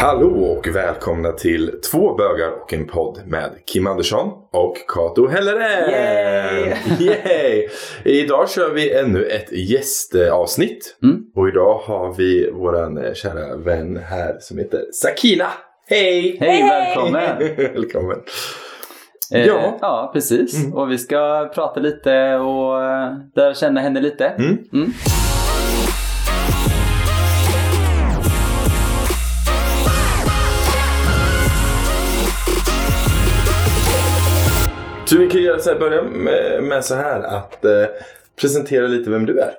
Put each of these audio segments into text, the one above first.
Hallå och välkomna till Två bögar och en podd med Kim Andersson och Kato Helleren! Yay! Yay! Idag kör vi ännu ett gästavsnitt. Mm. Och idag har vi våran kära vän här som heter Sakina. Hej! Hej, välkommen! Välkommen! Eh, Ja. ja, precis. Mm. Och vi ska prata lite och eh, lära känna henne lite. Mm. Så vi kan göra så här, börja med, med så här att eh, presentera lite vem du är.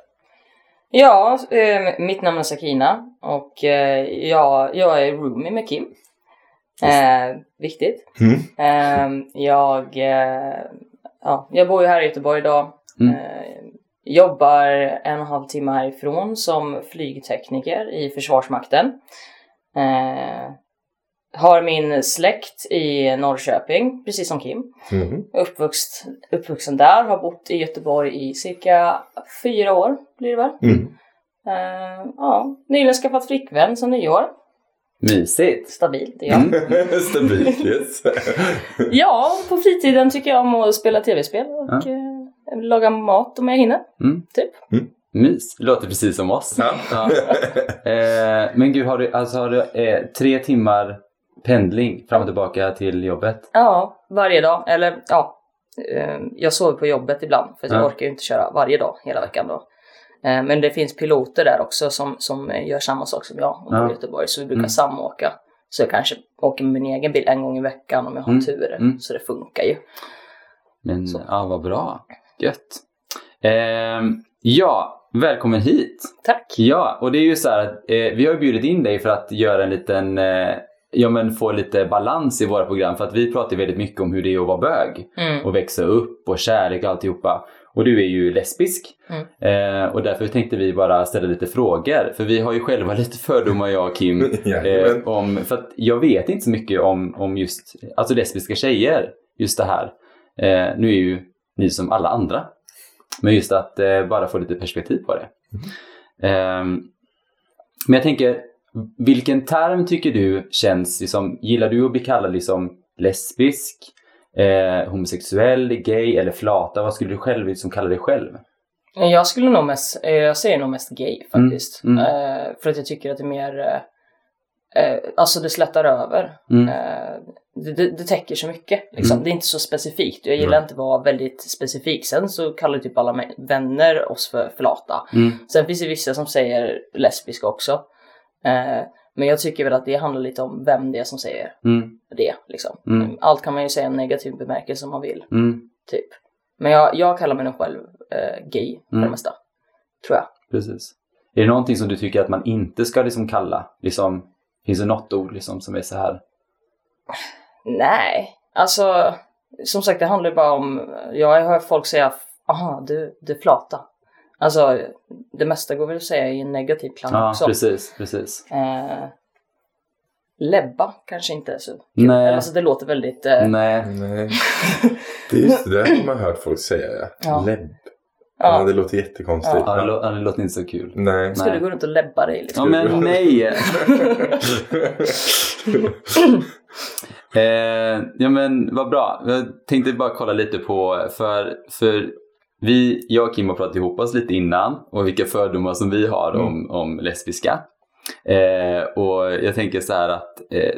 Ja, eh, mitt namn är Sakina och eh, jag, jag är roomie med Kim. Eh, viktigt. Mm. Eh, jag, eh, ja, jag bor ju här i Göteborg idag. Mm. Eh, jobbar en och en halv timme härifrån som flygtekniker i Försvarsmakten. Har min släkt i Norrköping, precis som Kim. Mhm. Uppvuxt, uppvuxen där, har bott i Göteborg i cirka fyra år blir det väl. Mm. Eh, ja, nyligen skaffat flickvän som nyår. Mysigt! Stabilt, ja. Mm. Stabilt, yes. Ja, på fritiden tycker jag om att spela tv-spel och eh, laga mat om jag hinner. Mm. Typ. Mys. Det låter precis som oss. Ja. Ja. Eh, men gud, har du, alltså, har du eh, tre timmar pendling fram och tillbaka till jobbet? Ja, varje dag. Eller ja, eh, jag sover på jobbet ibland för att jag Ja. orkar ju inte köra varje dag hela veckan då. Eh, men det finns piloter där också som, som eh, gör samma sak som jag och Ja. i Göteborg. Så vi brukar Mm. samåka. Så jag kanske åker med min egen bil en gång i veckan om jag har Mm. tur. Mm. Så det funkar ju. Men Så. ja, vad bra. Gött. Ehm, ja, välkommen hit. Tack! Ja, och det är ju så här att eh, vi har ju bjudit in dig för att göra en liten, eh, ja men få lite balans i våra program för att vi pratar väldigt mycket om hur det är att vara bög Mm. och växa upp och kärlek och alltihopa. Och du är ju lesbisk Mm. eh, och därför tänkte vi bara ställa lite frågor för vi har ju själva lite fördomar jag och Kim. Eh, om, för att jag vet inte så mycket om, om just alltså lesbiska tjejer, just det här. Eh, nu är ju ni som alla andra. Men just att eh, bara få lite perspektiv på det. Ehm, men jag tänker, vilken term tycker du känns, liksom, gillar du att bli kallad liksom lesbisk, eh, homosexuell, gay eller flata? Vad skulle du själv liksom kalla dig själv? Jag skulle nog mest, eh, jag säger nog mest gay faktiskt. Mm, Eh, för att jag tycker att det är mer, eh, eh, alltså det slätar över. Mm. Eh, det, det, det täcker så mycket. Liksom. Mm. Det är inte så specifikt. Jag gillar inte att vara väldigt specifik. Sen så kallar typ alla vänner oss för flata. Mm. Sen finns det vissa som säger lesbiska också. Eh, men jag tycker väl att det handlar lite om vem det är som säger Mm. det. Liksom. Mm. Allt kan man ju säga i en negativ bemärkelse om man vill. Mm. Typ. Men jag, jag kallar mig nog själv eh, gay för Mm. det mesta. Tror jag. Precis. Är det någonting som du tycker att man inte ska liksom kalla? Liksom, finns det något ord liksom som är så här? Nej, alltså som sagt det handlar ju bara om, jag har hört folk säga aha du, du flata. Alltså det mesta går väl att säga i en negativ klang Ja, också. precis, precis. Eh, lebba kanske inte är så kul. Nej. Alltså det låter väldigt, eh, Nej. Nej. Det är just det där har man hört folk säga. Ja. Ja. Lebb. Ja. ja, det låter jättekonstigt. Ja, det, lå- det låter inte så kul. Nej. skulle nej. du gå runt och lebba dig liksom? Ja, men nej! eh, ja men vad bra. Jag tänkte bara kolla lite på, för, för vi, jag och Kim har pratat ihop oss lite innan och vilka fördomar som vi har om, om lesbiska. Eh, och jag tänker så här att eh,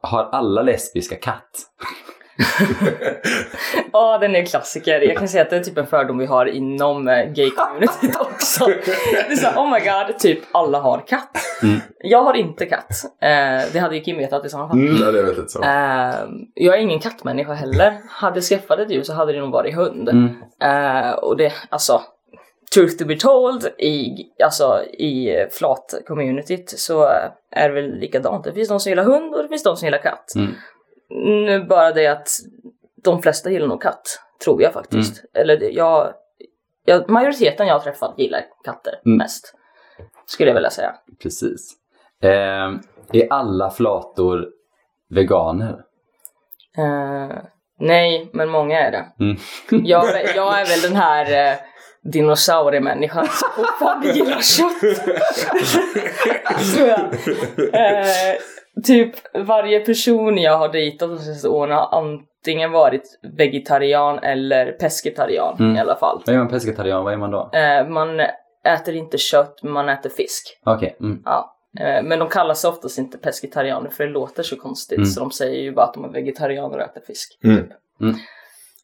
har alla lesbiska katt? Ja, den är en klassiker. Jag kan säga att det är typ en fördom vi har inom eh, gay-communityt också. Det är så här, oh my god, typ alla har katt. Mm. Jag har inte katt. Eh, det hade ju Kim vetat i sådana fall. Mm, det väldigt så. Eh, jag är ingen kattmänniska heller. Hade jag skaffat ett djur så hade det nog varit hund. Mm. Eh, och det, alltså, truth to be told, i, alltså, i flat-communityt så är det väl likadant. Det finns de som gillar hund och det finns de som gillar katt. Mm. Nu bara det att de flesta gillar nog katt, tror jag faktiskt. Eller det, jag, jag, majoriteten jag har träffat gillar katter Mm. mest. Skulle jag vilja säga. Precis. Eh, är alla flator veganer? Eh, nej, men många är det. Mm. Jag, jag är väl den här eh, dinosauriemänniskan som fortfarande gillar kött. tror jag. Eh, typ varje person jag har dejtat de senaste åren har antingen varit vegetarian eller pescetarian Mm. i alla fall. Vad är man pescetarian? Vad är man då? Eh, man äter inte kött, man äter fisk. Okej. Mm. Ja. Eh, men de kallar sig oftast inte pescetarianer för det låter så konstigt Mm. så de säger ju bara att de är vegetarianer och äter fisk. Mm. Mm.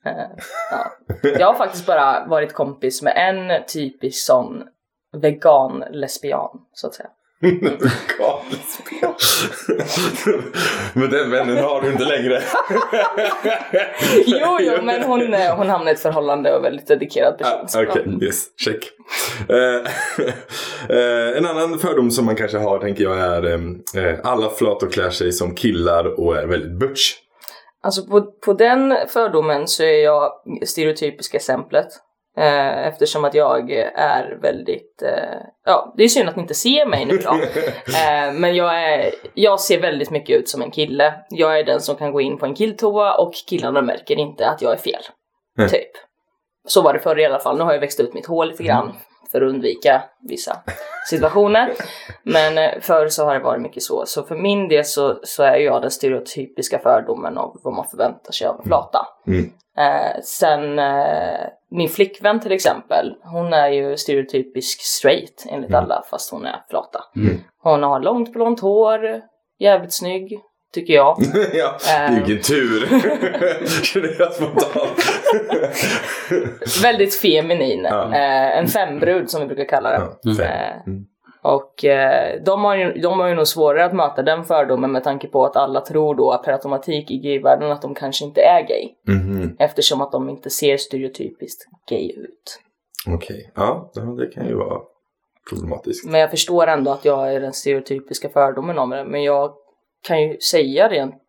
Eh, ja. Jag har faktiskt bara varit kompis med en typisk sån vegan-lesbian så att säga. Men den vännen har du inte längre. Jo, jo, men hon, eh, hon hamnade i ett förhållande och väldigt dedikerad person. Ah, Okej, yes, check. Eh, eh, en annan fördom som man kanske har tänker jag är alla flator klär sig som killar och är väldigt butch. Alltså på, på den fördomen så är jag stereotypiska exemplet. Eh, eftersom att jag är väldigt, eh, ja det är synd att ni inte ser mig nu då. eh, men jag, är, jag ser väldigt mycket ut som en kille. Jag är den som kan gå in på en killtoa och killarna märker inte att jag är fel. Mm. Typ. Så var det förr i alla fall. Nu har jag växt ut mitt hår lite grann för att undvika vissa situationer. Men eh, förr så har det varit mycket så. Så för min del så, så är jag den stereotypiska fördomen av vad man förväntar sig av en flata. Mm. Eh, sen eh, min flickvän till exempel, hon är ju stereotypisk straight enligt Mm. alla fast hon är flata. Mm. Hon har långt blont hår, jävligt snygg, tycker jag. ja, Eh. vilken tur. Känner jag spontant. väldigt feminin. Ja. Eh, en fembrud som vi brukar kalla det. ja, fem. Mm. Och eh, de, har ju, de har ju nog svårare att möta den fördomen med tanke på att alla tror då per automatik i gayvärlden att de kanske inte är gay. Mhm. Eftersom att de inte ser stereotypiskt gay ut. Okej, ja det- det kan ju vara problematiskt. Men jag förstår ändå att jag är den stereotypiska fördomen om det. Men jag kan ju säga rent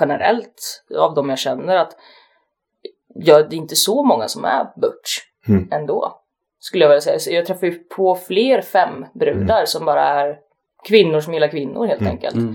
generellt av de jag känner att ja, det är inte så många som är butch Mm. ändå. Skulle jag vilja säga. Så jag träffar ju på fler fem brudar som bara är kvinnor som gillar kvinnor helt Mm. enkelt. Mm.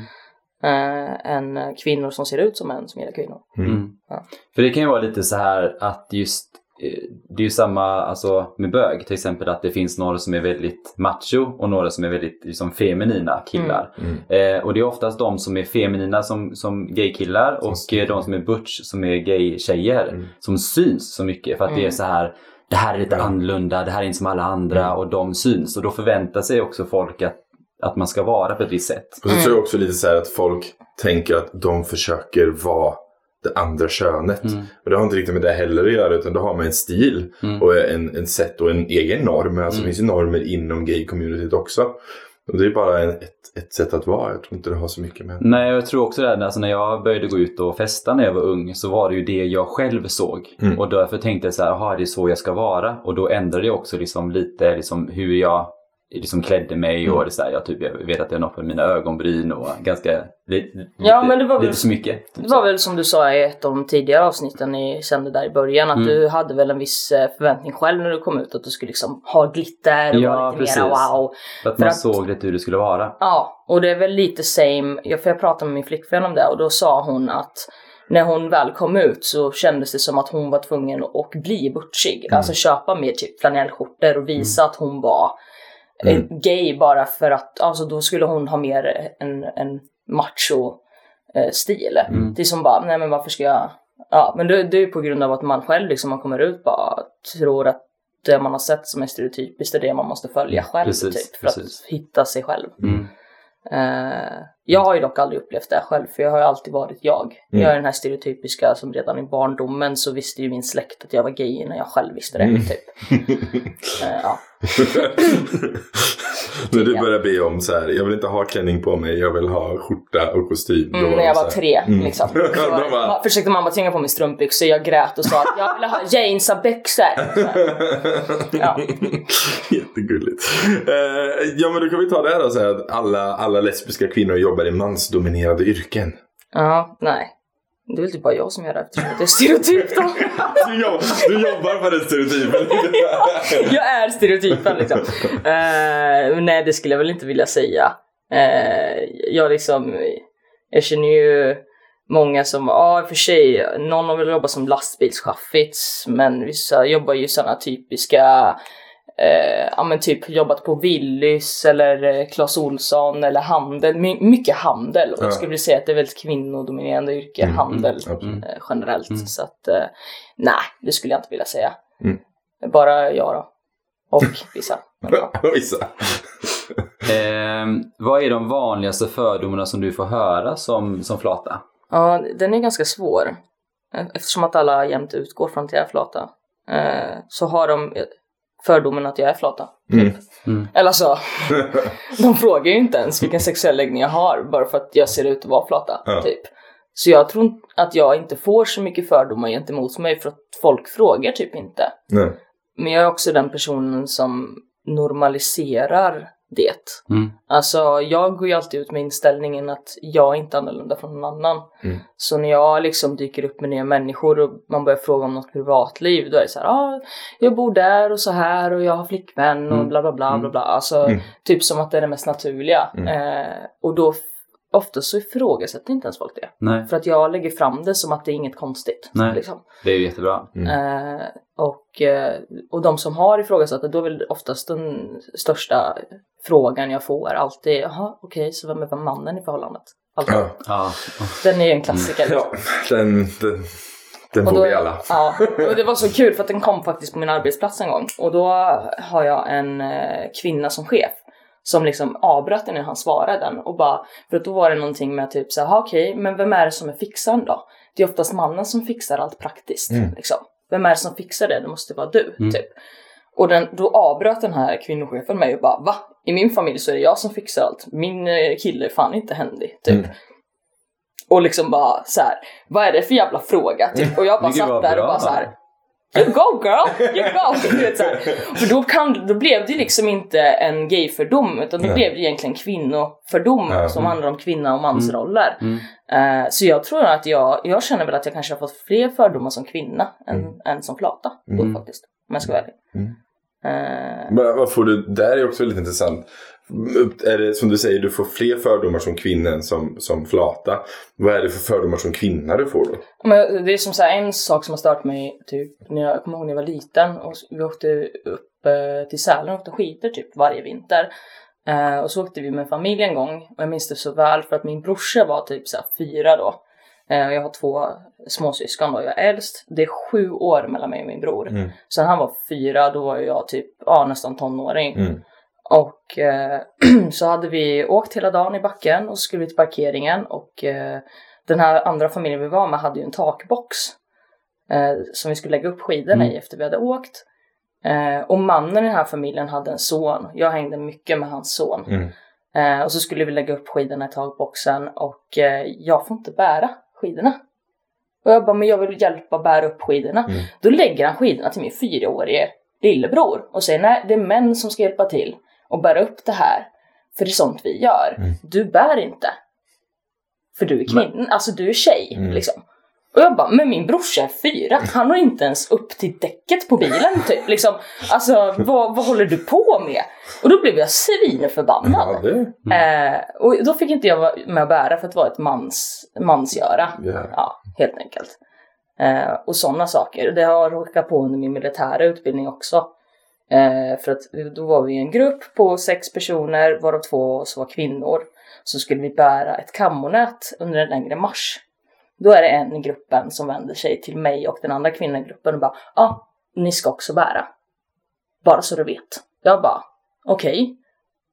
Eh, än kvinnor som ser ut som män som gillar kvinnor. Mm. Mm. Ja. För det kan ju vara lite så här att just eh, det är ju samma alltså, med bög till exempel att det finns några som är väldigt macho och några som är väldigt liksom, feminina killar. Mm. Eh, och det är oftast de som är feminina som, som gaykillar och de som är butch som är gay-tjejer Mm. som syns så mycket för att det är Mm. så här det här är lite Ja. annorlunda, det här är inte som alla andra Mm. och de syns och då förväntar sig också folk att, att man ska vara på ett visst sätt. Och så tror jag också lite så här att folk tänker att de försöker vara det andra könet. Mm. Och det har inte riktigt med det heller att göra utan då har man en stil Mm. och en, en sätt och en egen norm. Alltså Mm. det finns ju normer inom gay-communityt också. Det är bara en, ett, ett sätt att vara. Jag tror inte det har så mycket med... Nej, jag tror också det. Alltså, när jag började gå ut och festa när jag var ung så var det ju det jag själv såg. Mm. Och därför tänkte jag så här, jaha det är så jag ska vara. Och då ändrade jag också liksom lite liksom hur jag liksom klädde mig Mm. och det så här, jag, typ, jag vet att jag noppade mina ögonbryn och ganska li, Ja, lite, men det var väl- lite så mycket. Det var väl som du sa i ett av de tidigare avsnitten ni sände där i början att Mm. du hade väl en viss eh, förväntning själv när du kom ut att du skulle liksom ha glitter och Ja, vara lite precis. mera wow. För att för man att- såg lite hur det skulle vara. Ja, och det är väl lite same, ja, för jag pratade med min flickvän om det och då sa hon att när hon väl kom ut så kändes det som att hon var tvungen att bli butchig. Mm. Alltså köpa mer typ flanellskjortor och visa att hon var Mm. gay bara för att, alltså då skulle hon ha mer en, en macho eh, stil. Mm. Det är som bara, nej men varför ska jag, ja men det, det är på grund av att man själv liksom, man kommer ut bara tror att det man har sett som är stereotypiskt är det man måste följa själv Precis, typ för precis. att hitta sig själv. Mm. Eh, jag har ju dock aldrig upplevt det själv för jag har ju alltid varit jag. Mm. Jag är den här stereotypiska som redan i barndomen så visste ju min släkt att jag var gay innan jag själv visste det. Mm. Typ. Eh, ja. När du börjar be om så här, jag vill inte ha klänning på mig, jag vill ha skjorta och kostym. Då Mm, var när jag var så här, tre Mm. liksom. Så De bara- försökte mamma tvinga på mig strumpbyxor, jag grät och sa att jag ville ha jeansa byxor. Så här. Ja. Jättegulligt. Eh, ja men då kan vi ta det här och säga att alla, alla lesbiska kvinnor jobbar i mansdominerade yrken. Ja, nej. Det är väl typ bara jag som gör det eftersom det är stereotypt då. Du, jobb, du jobbar på den stereotypen. jag är stereotypen liksom. Eh, nej, det skulle jag väl inte vilja säga. Eh, jag liksom, jag känner ju många som, ja och för sig, någon har väl jobbat som lastbilschaffis, men vissa jobbar ju sådana typiska eh, ja men typ jobbat på Willys eller eh, Clas Ohlson eller handel, My mycket handel. Och Ja. jag skulle vilja säga att det är väldigt kvinnodominerande yrke, Mm, handel mm, eh, generellt. Mm. Så att eh, nej, det skulle jag inte vilja säga. Mm. Bara jag då. Och vissa. Vissa. Eh, vad är de vanligaste fördomarna som du får höra som, som flata? Ja, den är ganska svår. Eh, Eftersom att alla jämt utgår från att jag är flata. Eh, så har de fördomen att jag är flata. Mm. Mm. Eller alltså, de frågar ju inte ens vilken sexuell läggning jag har bara för att jag ser ut att vara flata. Ja. Typ. Så jag tror att jag inte får så mycket fördomar gentemot mig för att folk frågar typ inte. Nej. Men jag är också den personen som normaliserar det. Mm. Alltså jag går ju alltid ut med inställningen att jag är inte annorlunda från någon annan. Mm. Så när jag liksom dyker upp med nya människor och man börjar fråga om något privatliv då är det så här, ah, jag bor där och så här och jag har flickvän och Mm. bla bla bla bla bla. Alltså Mm. typ som att det är det mest naturliga. Mm. Eh, och då ofta så ifrågasätter inte ens folk det. Nej, För att jag lägger fram det som att det är inget konstigt. Nej. Liksom. det är ju jättebra. Mm. Eh, och, eh, och de som har ifrågasatt det, då är väl oftast den största frågan jag får alltid, jaha okej, så vem är mannen i förhållandet? Alltid. Ja. Ja. Den är ju en klassiker. liksom. ja, den, den, den då, vi alla. ja, och det var så kul för att den kom faktiskt på min arbetsplats en gång. Och då har jag en eh, kvinna som chef som liksom avbröt när han svarade den och bara, för att då var det någonting med typ så här, "Ha, okej, men vem är det som är fixaren då? Det är oftast mannen som fixar allt praktiskt. Mm. Liksom. Vem är det som fixar det? Det måste vara du, Mm. typ. Och den, då avbröt den här kvinnochefen mig och bara, va? I min familj så är det jag som fixar allt. Min eh, kille är fan inte händig, typ. Mm. Och liksom bara så här, vad är det för jävla fråga? Typ. Och jag bara satt där och bara så här. You go girl, you go! Du vet, så här. För då, kan, då blev det ju liksom inte en gayfördom utan då Nej. blev det egentligen kvinnofördom Ja. som handlar om kvinna och mansroller. Mm. Eh, så jag tror att jag, jag känner väl att jag kanske har fått fler fördomar som kvinna än, Mm. än som flata. Då, Mm. faktiskt. Om jag ska vara ärlig. Mm. Eh, Men vad får du, där är också väldigt intressant. Är det som du säger, du får fler fördomar som kvinna än som, som flata. Vad är det för fördomar som kvinna du får då? Men det är som så här, en sak som har stört mig typ när jag, jag kommer ihåg när jag var liten och vi åkte upp eh, till Sälen och åkte skidor typ varje vinter. Eh, och så åkte vi med familj en gång och jag minns det så väl för att min brorsa var typ så här fyra då. Eh, jag har två småsyskon och jag är äldst. Det är sju år mellan mig och min bror. Mm. Så när han var fyra då var jag typ ja, nästan tonåring. Mm. Och eh, så hade vi åkt hela dagen i backen och skulle vi till parkeringen och eh, den här andra familjen vi var med hade ju en takbox eh, som vi skulle lägga upp skidorna Mm. i efter vi hade åkt. Eh, och mannen i den här familjen hade en son. Jag hängde mycket med hans son. Mm. Eh, och så skulle vi lägga upp skidorna i takboxen och eh, jag får inte bära skidorna. Och jag bara, men jag vill hjälpa bära upp skidorna. Mm. Då lägger han skidorna till min fyraårige lillebror och säger nej, det är män som ska hjälpa till och bära upp det här. För det är sånt vi gör. Mm. Du bär inte. För du är kvinna, alltså du är tjej Mm. liksom. Och jag bara, men min brorsa är fyra, han når inte ens upp till däcket på bilen typ. Liksom, alltså vad, vad håller du på med? Och då blev jag svinförbannad. Ja, det... Eh, och då fick inte jag vara med och bära för att det var ett mans, mansgöra. Ja. Ja, helt enkelt. Eh, och sådana saker. Det har jag råkat på under min militära utbildning också. Eh, för att då var vi en grupp på sex personer, varav två av oss var kvinnor. Så skulle vi bära ett kammonät under en längre marsch. Då är det en i gruppen som vänder sig till mig och den andra kvinnan i gruppen och bara ja, ah, ni ska också bära. Bara så du vet. Jag bara okej.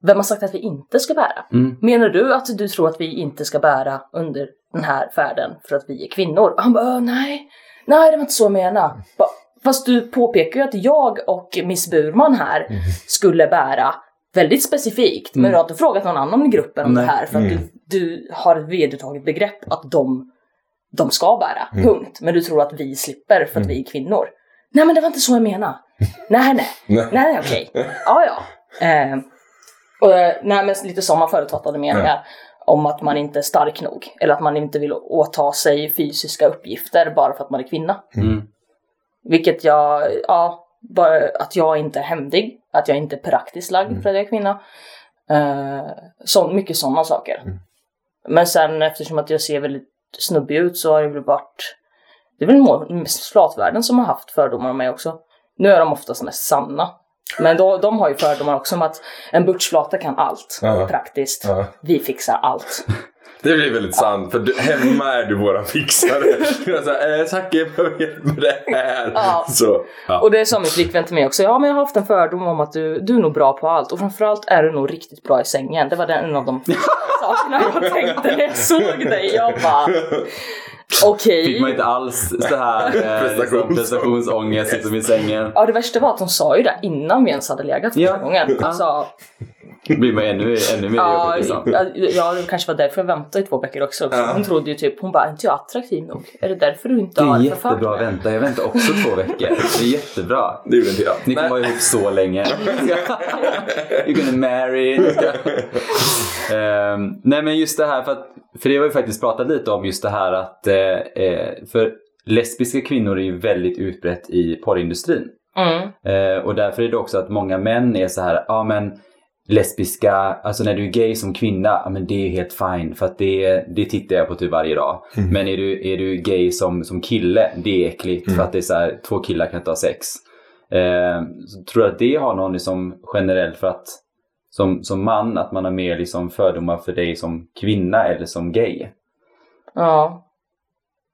Vem har sagt att vi inte ska bära? Mm. Menar du att du tror att vi inte ska bära under den här färden för att vi är kvinnor? Och han bara, "Åh, nej, nej det var inte så jag menade. Bara, Fast du påpekar ju att jag och Miss Burman här skulle bära väldigt specifikt. Men Mm. du har inte frågat någon annan i gruppen om Nej. det här för att Mm. du, du har ett vedertaget begrepp att de, de ska bära. Mm. Punkt. Men du tror att vi slipper för att Mm. vi är kvinnor. Nej men det var inte så jag menade. nej nej. Nej. Nej, okej. Ja, ja. Eh, och, eh, nej, men lite sådana förutfattade meningar om att man inte är stark nog. Eller att man inte vill åta sig fysiska uppgifter bara för att man är kvinna. Mm. Vilket jag, ja, bara att jag inte är händig. Att jag inte är praktiskt lagd Mm. för att jag är kvinna. Eh, så, mycket sådana saker. Mm. Men sen eftersom att jag ser väldigt snubbig ut så har det väl varit det är väl mest flatvärlden som har haft fördomar om mig också. Nu är de oftast mest sanna. Men då, de har ju fördomar också om att en butchflata kan allt Ja. praktiskt. Ja. Vi fixar allt. Det blir väldigt sant, för du, hemma är du våran fixare. Du är såhär, eh, tack jag behöver hjälp med det här. Ja. Så, ja. Och det sa min flickvän till mig också. Ja, men jag har haft en fördom om att du, du är nog bra på allt och framförallt är du nog riktigt bra i sängen. Det var den, en av de sakerna jag tänkte när jag såg dig. Jag bara, okej. Fick man inte alls så här eh, liksom, prestationsångest i sängen. Ja, det värsta var att hon sa ju det innan vi ens hade legat första Ja. gången. Hon sa, blir man ännu, ännu mer ja, liksom. ja, ja, det kanske var därför jag väntade i två veckor också. Ja. Hon trodde ju typ, hon bara, är inte jag attraktiv nog? Är det därför du inte Det har är förfört jättebra att vänta. Jag väntar också två veckor. Det är jättebra. Det gjorde inte jag. Ni kommer vara ihop så länge. You're gonna marry. Ehm, nej men just det här, för, att, för det har vi faktiskt pratat lite om just det här att eh, eh, för lesbiska kvinnor är ju väldigt utbrett i porrindustrin. Mm. Eh, och därför är det också att många män är så här, ja ah, men lesbiska, alltså när du är gay som kvinna, men det är helt fine för att det, det tittar jag på typ varje dag. Men är du, är du gay som, som kille, det är äckligt för att det är så här, två killar kan inte ha sex. Eh, så tror du att det har någon liksom generellt för att som, som man, att man har mer liksom fördomar för dig som kvinna eller som gay? Ja.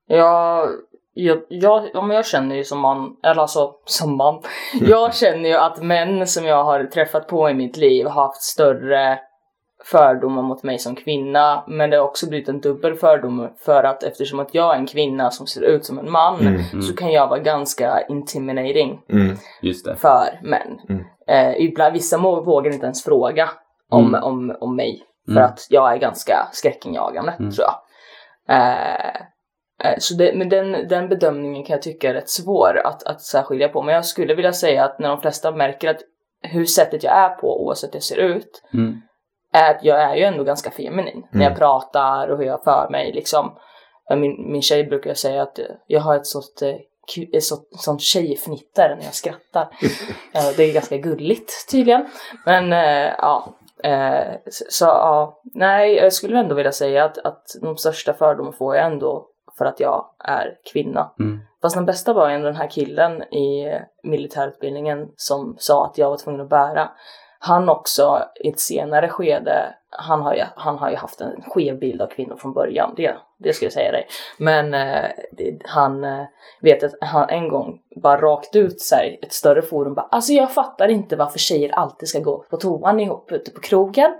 Jag, jag, jag, ja, men jag känner ju som man, eller alltså som man. Jag känner ju att män som jag har träffat på i mitt liv har haft större fördomar mot mig som kvinna. Men det har också blivit en dubbel fördom för att eftersom att jag är en kvinna som ser ut som en man Mm. så kan jag vara ganska intimidating Mm. Just det. för män. Mm. Eh, ibland, vissa må, vågar inte ens fråga om, Mm. om, om mig. För Mm. att jag är ganska skräckinjagande, Mm. tror jag. Eh, så det, men den, den bedömningen kan jag tycka är rätt svår att, att särskilja på. Men jag skulle vilja säga att när de flesta märker att hur sättet jag är på, oavsett hur jag ser ut, Mm. är att jag är ju ändå ganska feminin. När jag Mm. pratar och hur jag för mig liksom. Eh, Min, min tjej brukar säga att eh, jag har ett sånt, eh, ett sånt, tjejfnitter när jag skrattar. Eh, det är ganska gulligt tydligen. Men eh, ja. Eh, så, så ja, nej, jag skulle ändå vilja säga att, att de största fördomarna får jag ändå för att jag är kvinna. Mm. Fast den bästa var ändå den här killen i militärutbildningen som sa att jag var tvungen att bära. Han också i ett senare skede, han har ju, han har ju haft en skev bild av kvinnor från början, det, det ska jag säga dig. Men eh, det, han eh, vet att han en gång bara rakt ut så här, ett större forum bara, alltså jag fattar inte varför tjejer alltid ska gå på toan ihop ute på krogen.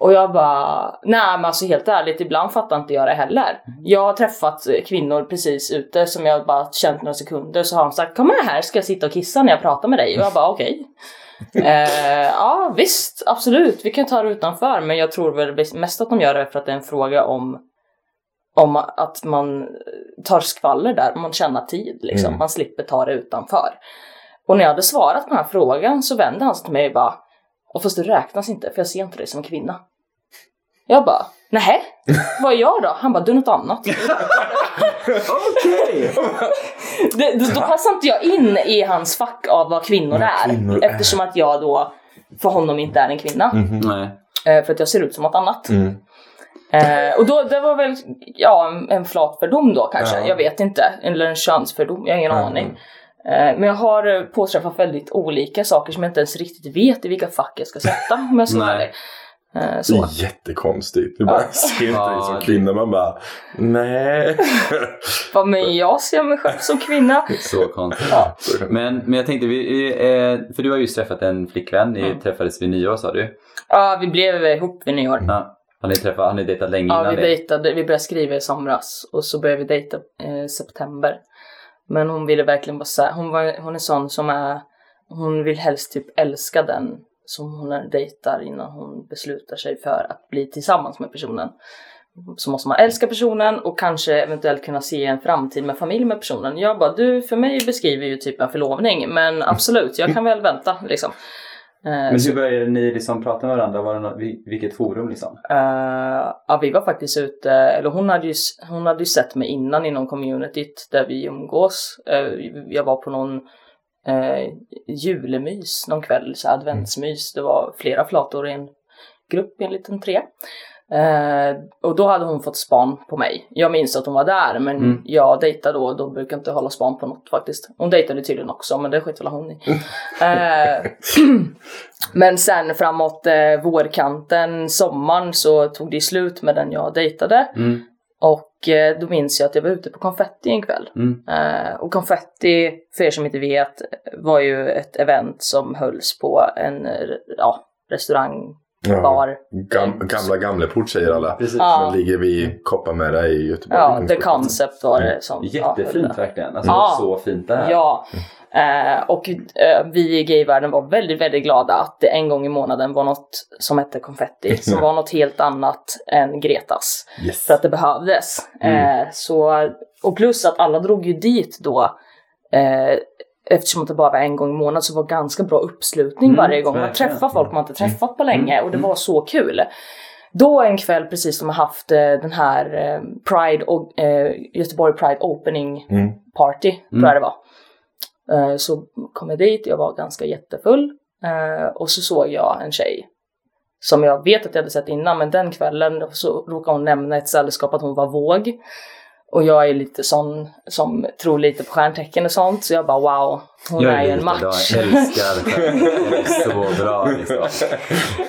Och jag bara, nej men alltså helt ärligt, ibland fattar inte jag det heller. Jag har träffat eh, kvinnor precis ute som jag bara känt några sekunder så har de sagt kom med här ska jag sitta och kissa när jag pratar med dig. Och jag bara okej. eh, ja visst, absolut, vi kan ta det utanför men jag tror väl mest att de gör det för att det är en fråga om om att man tar skvaller där, man tjänar tid liksom. Mm. Man slipper ta det utanför. Och när jag hade svarat på den här frågan så vände han sig till mig och bara och fast det räknas inte för jag ser inte dig som en kvinna. Jag bara, nej, vad är jag då? Han bara, du är något annat. Okej! Det, då, då passar inte jag in i hans fack av vad kvinnor Vad är. kvinnor är. eftersom att jag då för honom inte är en kvinna. Nej. Eh, för att jag ser ut som något annat. Mm. Eh, och då, det var väl ja, en, en flat fördom då kanske. Ja. Jag vet inte. Eller en könsfördom, jag har ingen Ja. aning. Eh, men jag har eh, påträffat väldigt olika saker som jag inte ens riktigt vet i vilka fack jag ska sätta. Om jag ska vara Nej. ärlig. Eh, Det så. är jättekonstigt. Du bara ser inte dig som Ja, kvinna. Man bara, nej. Vad men jag ser mig själv som kvinna. Så konstigt. Ja. Men, men jag tänkte, vi, eh, för du har just träffat en flickvän, ni Mm. träffades vid nyår sa du? Ja, vi blev ihop vid nyår. Ja. Har ni, träffat, har ni dejtat länge Ja, innan vi det? dejtade, vi började skriva i somras och så började vi dejta i eh, september. Men hon ville verkligen vara så här, hon, var, hon är sån som är, hon vill helst typ älska den som hon dejtar innan hon beslutar sig för att bli tillsammans med personen. Så måste man älska personen och kanske eventuellt kunna se en framtid med familj med personen. Jag bara, du för mig beskriver ju typ en förlovning men absolut, jag kan väl vänta liksom. Eh, Men hur började ni liksom prata med varandra? Var det något, vilket forum liksom? Eh, ja, vi var faktiskt ute, eller hon hade ju, hon hade ju sett mig innan inom communityt där vi umgås. Eh, jag var på någon uh, julemys någon kväll, så adventsmys. Det var flera flator i en grupp i en liten tre. Eh, och då hade hon fått span på mig. Jag minns att hon var där men Mm. jag dejtade då då brukar inte hålla span på något faktiskt. Hon dejtade tydligen också men det skit väl hon i. Eh, men sen framåt eh, vårkanten, sommaren så tog det slut med den jag dejtade. Mm. Och eh, då minns jag att jag var ute på konfetti en kväll. Mm. Eh, och konfetti, för er som inte vet, var ju ett event som hölls på en ja, restaurang, Ja. bar. Gam, gamla Gamleport säger alla. Precis. Ja. Den ligger vid Kopparmära i Göteborg. Ja, The Concept var det som Jättefint ja, verkligen. Alltså, Ja. Så fint det här. Ja, eh, och eh, vi i gayvärlden var väldigt, väldigt glada att det en gång i månaden var något som hette konfetti, som var något helt annat än Gretas. Yes. För att det behövdes. Mm. Eh, så, och plus att alla drog ju dit då. Eh, eftersom att det bara var en gång i månaden så var det ganska bra uppslutning Mm, varje gång. Man träffar folk man inte träffat på länge Mm, och det var så kul. Då en kväll precis som har haft eh, den här Pride och Göteborg Pride Opening Mm. Party, tror Mm. jag det var. Eh, så kom jag dit, jag var ganska jättefull. Eh, och så såg jag en tjej som jag vet att jag hade sett innan, men den kvällen så råkade hon nämna ett sällskap att hon var våg. Och jag är lite sån som tror lite på stjärntecken och sånt, så jag bara wow, hon jag är ju en match. Jag älskar det. Så bra liksom.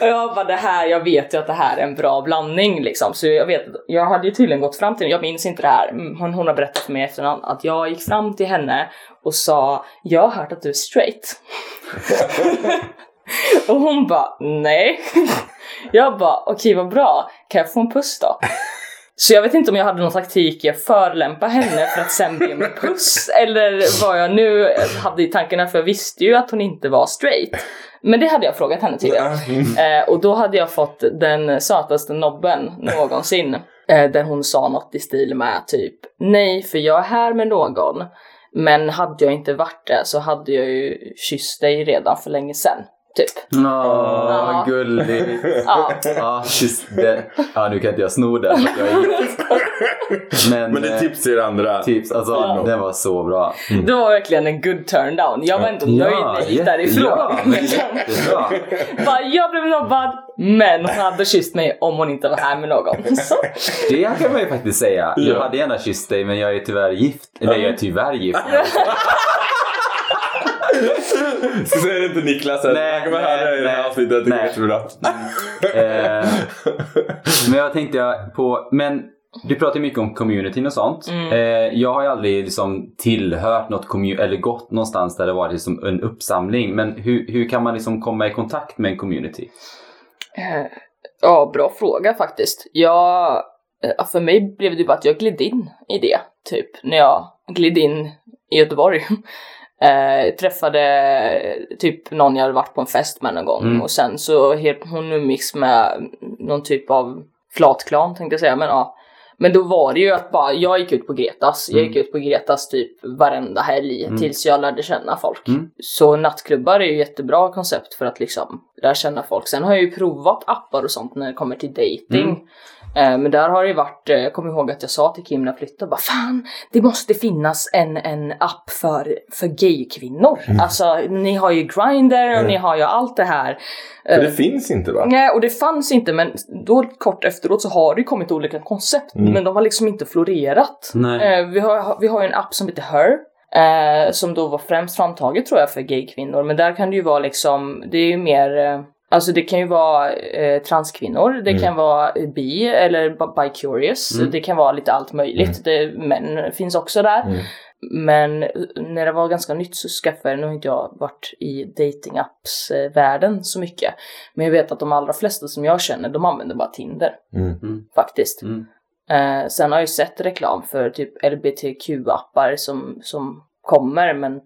Och jag bara det här, jag vet ju att det här är en bra blandning liksom. Så jag vet, jag hade ju tydligen gått fram till henne, jag minns inte det här, Mm, hon, hon har berättat för mig efterhand att jag gick fram till henne och sa jag har hört att du är straight. och hon bara nej. jag bara okej vad bra, kan jag få en puss då? Så jag vet inte om jag hade någon taktik jag förelämpa henne för att sen be om en puss eller vad jag nu hade i tankarna för jag visste ju att hon inte var straight. Men det hade jag frågat henne tidigare. Eh, och då hade jag fått den sötaste nobben någonsin. Eh, där hon sa något i stil med typ Nej, för jag är här med någon. Men hade jag inte varit det så hade jag ju kysst dig redan för länge sedan. Typ. Åh, Ja. gulligt. Ja. Ja, det. Ja, nu kan inte jag sno den. Jag är gift. Men, Men det är eh, tips till er andra. tips. Alltså, Ja. den var så bra. Det var verkligen en good turn down. Jag var ändå nöjd när jag gick därifrån. Ja. Bara, jag blev nobbad, men hon hade kysst mig om hon inte var här med någon. Så. Det kan man ju faktiskt säga. Jag Ja. hade gärna kysst dig men jag är tyvärr gift. Eller jag är tyvärr gift. Så säger det inte Niklas Nej, han kommer höra i det här nej, avsnittet. Det går nej. jättebra. Eh, men jag tänkte på, men du pratar ju mycket om communityn och sånt. Mm. Eh, jag har ju aldrig liksom tillhört något community eller gått någonstans där det varit liksom en uppsamling. Men hur, hur kan man liksom komma i kontakt med en community? Eh, Ja, bra fråga faktiskt. Jag, eh, för mig blev det bara att jag gled in i det, typ, när jag gled in i Göteborg. Eh, träffade eh, typ någon jag hade varit på en fest med någon gång Mm. och sen så helt, hon mix med någon typ av flatklan tänkte jag säga, men ja. Men då var det ju att bara, jag gick ut på Gretas, jag gick ut på Gretas typ varenda helg Mm. tills jag lärde känna folk. Mm. Så nattklubbar är ju jättebra koncept för att liksom lära känna folk. Sen har jag ju provat appar och sånt när det kommer till dating. Mm. Eh, men där har det ju varit, eh, jag kommer ihåg att jag sa till Kim när jag flyttade, bara fan, det måste finnas en, en app för, för gaykvinnor. Alltså, ni har ju Grindr och ni har ju allt det här. För det finns inte va? Nej, och det fanns inte, men då kort efteråt så har det ju kommit olika koncept, Mm. men de har liksom inte florerat. Nej. Eh, vi, har, vi har ju en app som heter Her, eh, som då var främst framtaget tror jag för gaykvinnor, men där kan det ju vara liksom, det är ju mer eh, Alltså det kan ju vara eh, transkvinnor, det Mm. kan vara bi eller bi- bi-curious, Mm. det kan vara lite allt möjligt. Det, män finns också där. Mm. Men när det var ganska nytt så skaffade jag, nu har inte jag varit i datingapps-världen så mycket. Men jag vet att de allra flesta som jag känner, de använder bara Tinder Mm. faktiskt. Mm. Eh, sen har jag ju sett reklam för typ LBTQ-appar som, som kommer men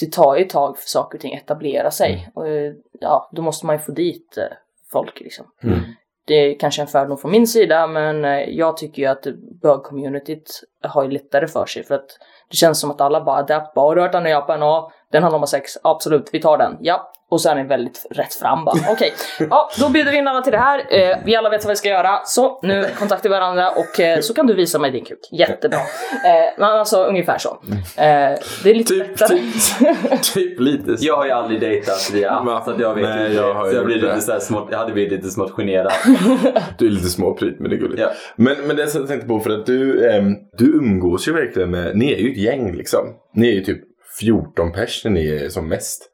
det tar ju ett tag för saker och ting att etablera sig. Och, eh, ja, då måste man ju få dit eh, folk liksom. Mm. Det är kanske en fördom från min sida men eh, jag tycker ju att bög-communityt har ju lättare för sig för att det känns som att alla bara adaptar. Har du hört den här appen? Ja. Den handlar om sex, absolut, vi tar den. Ja. Och så är ni väldigt rätt fram bara. Okej, ja, då bjuder vi in alla till det här. Eh, vi alla vet vad vi ska göra. Så, nu kontaktar vi varandra och eh, så kan du visa mig din kuk. Jättebra. Eh, men alltså ungefär så. Eh, det är lite Typ, lättare. typ, typ lite så. Jag har ju aldrig dejtat via så att jag vet Nej, inte. jag har så jag, blir lite det. så smått, jag hade blivit lite smått generad. Du är lite småpryt men det är gulligt. Ja. Men, men det jag tänkte på för att du, ehm, du umgås ju verkligen med, ni är ju ett gäng liksom. Ni är ju typ 14 pers när ni är som mest.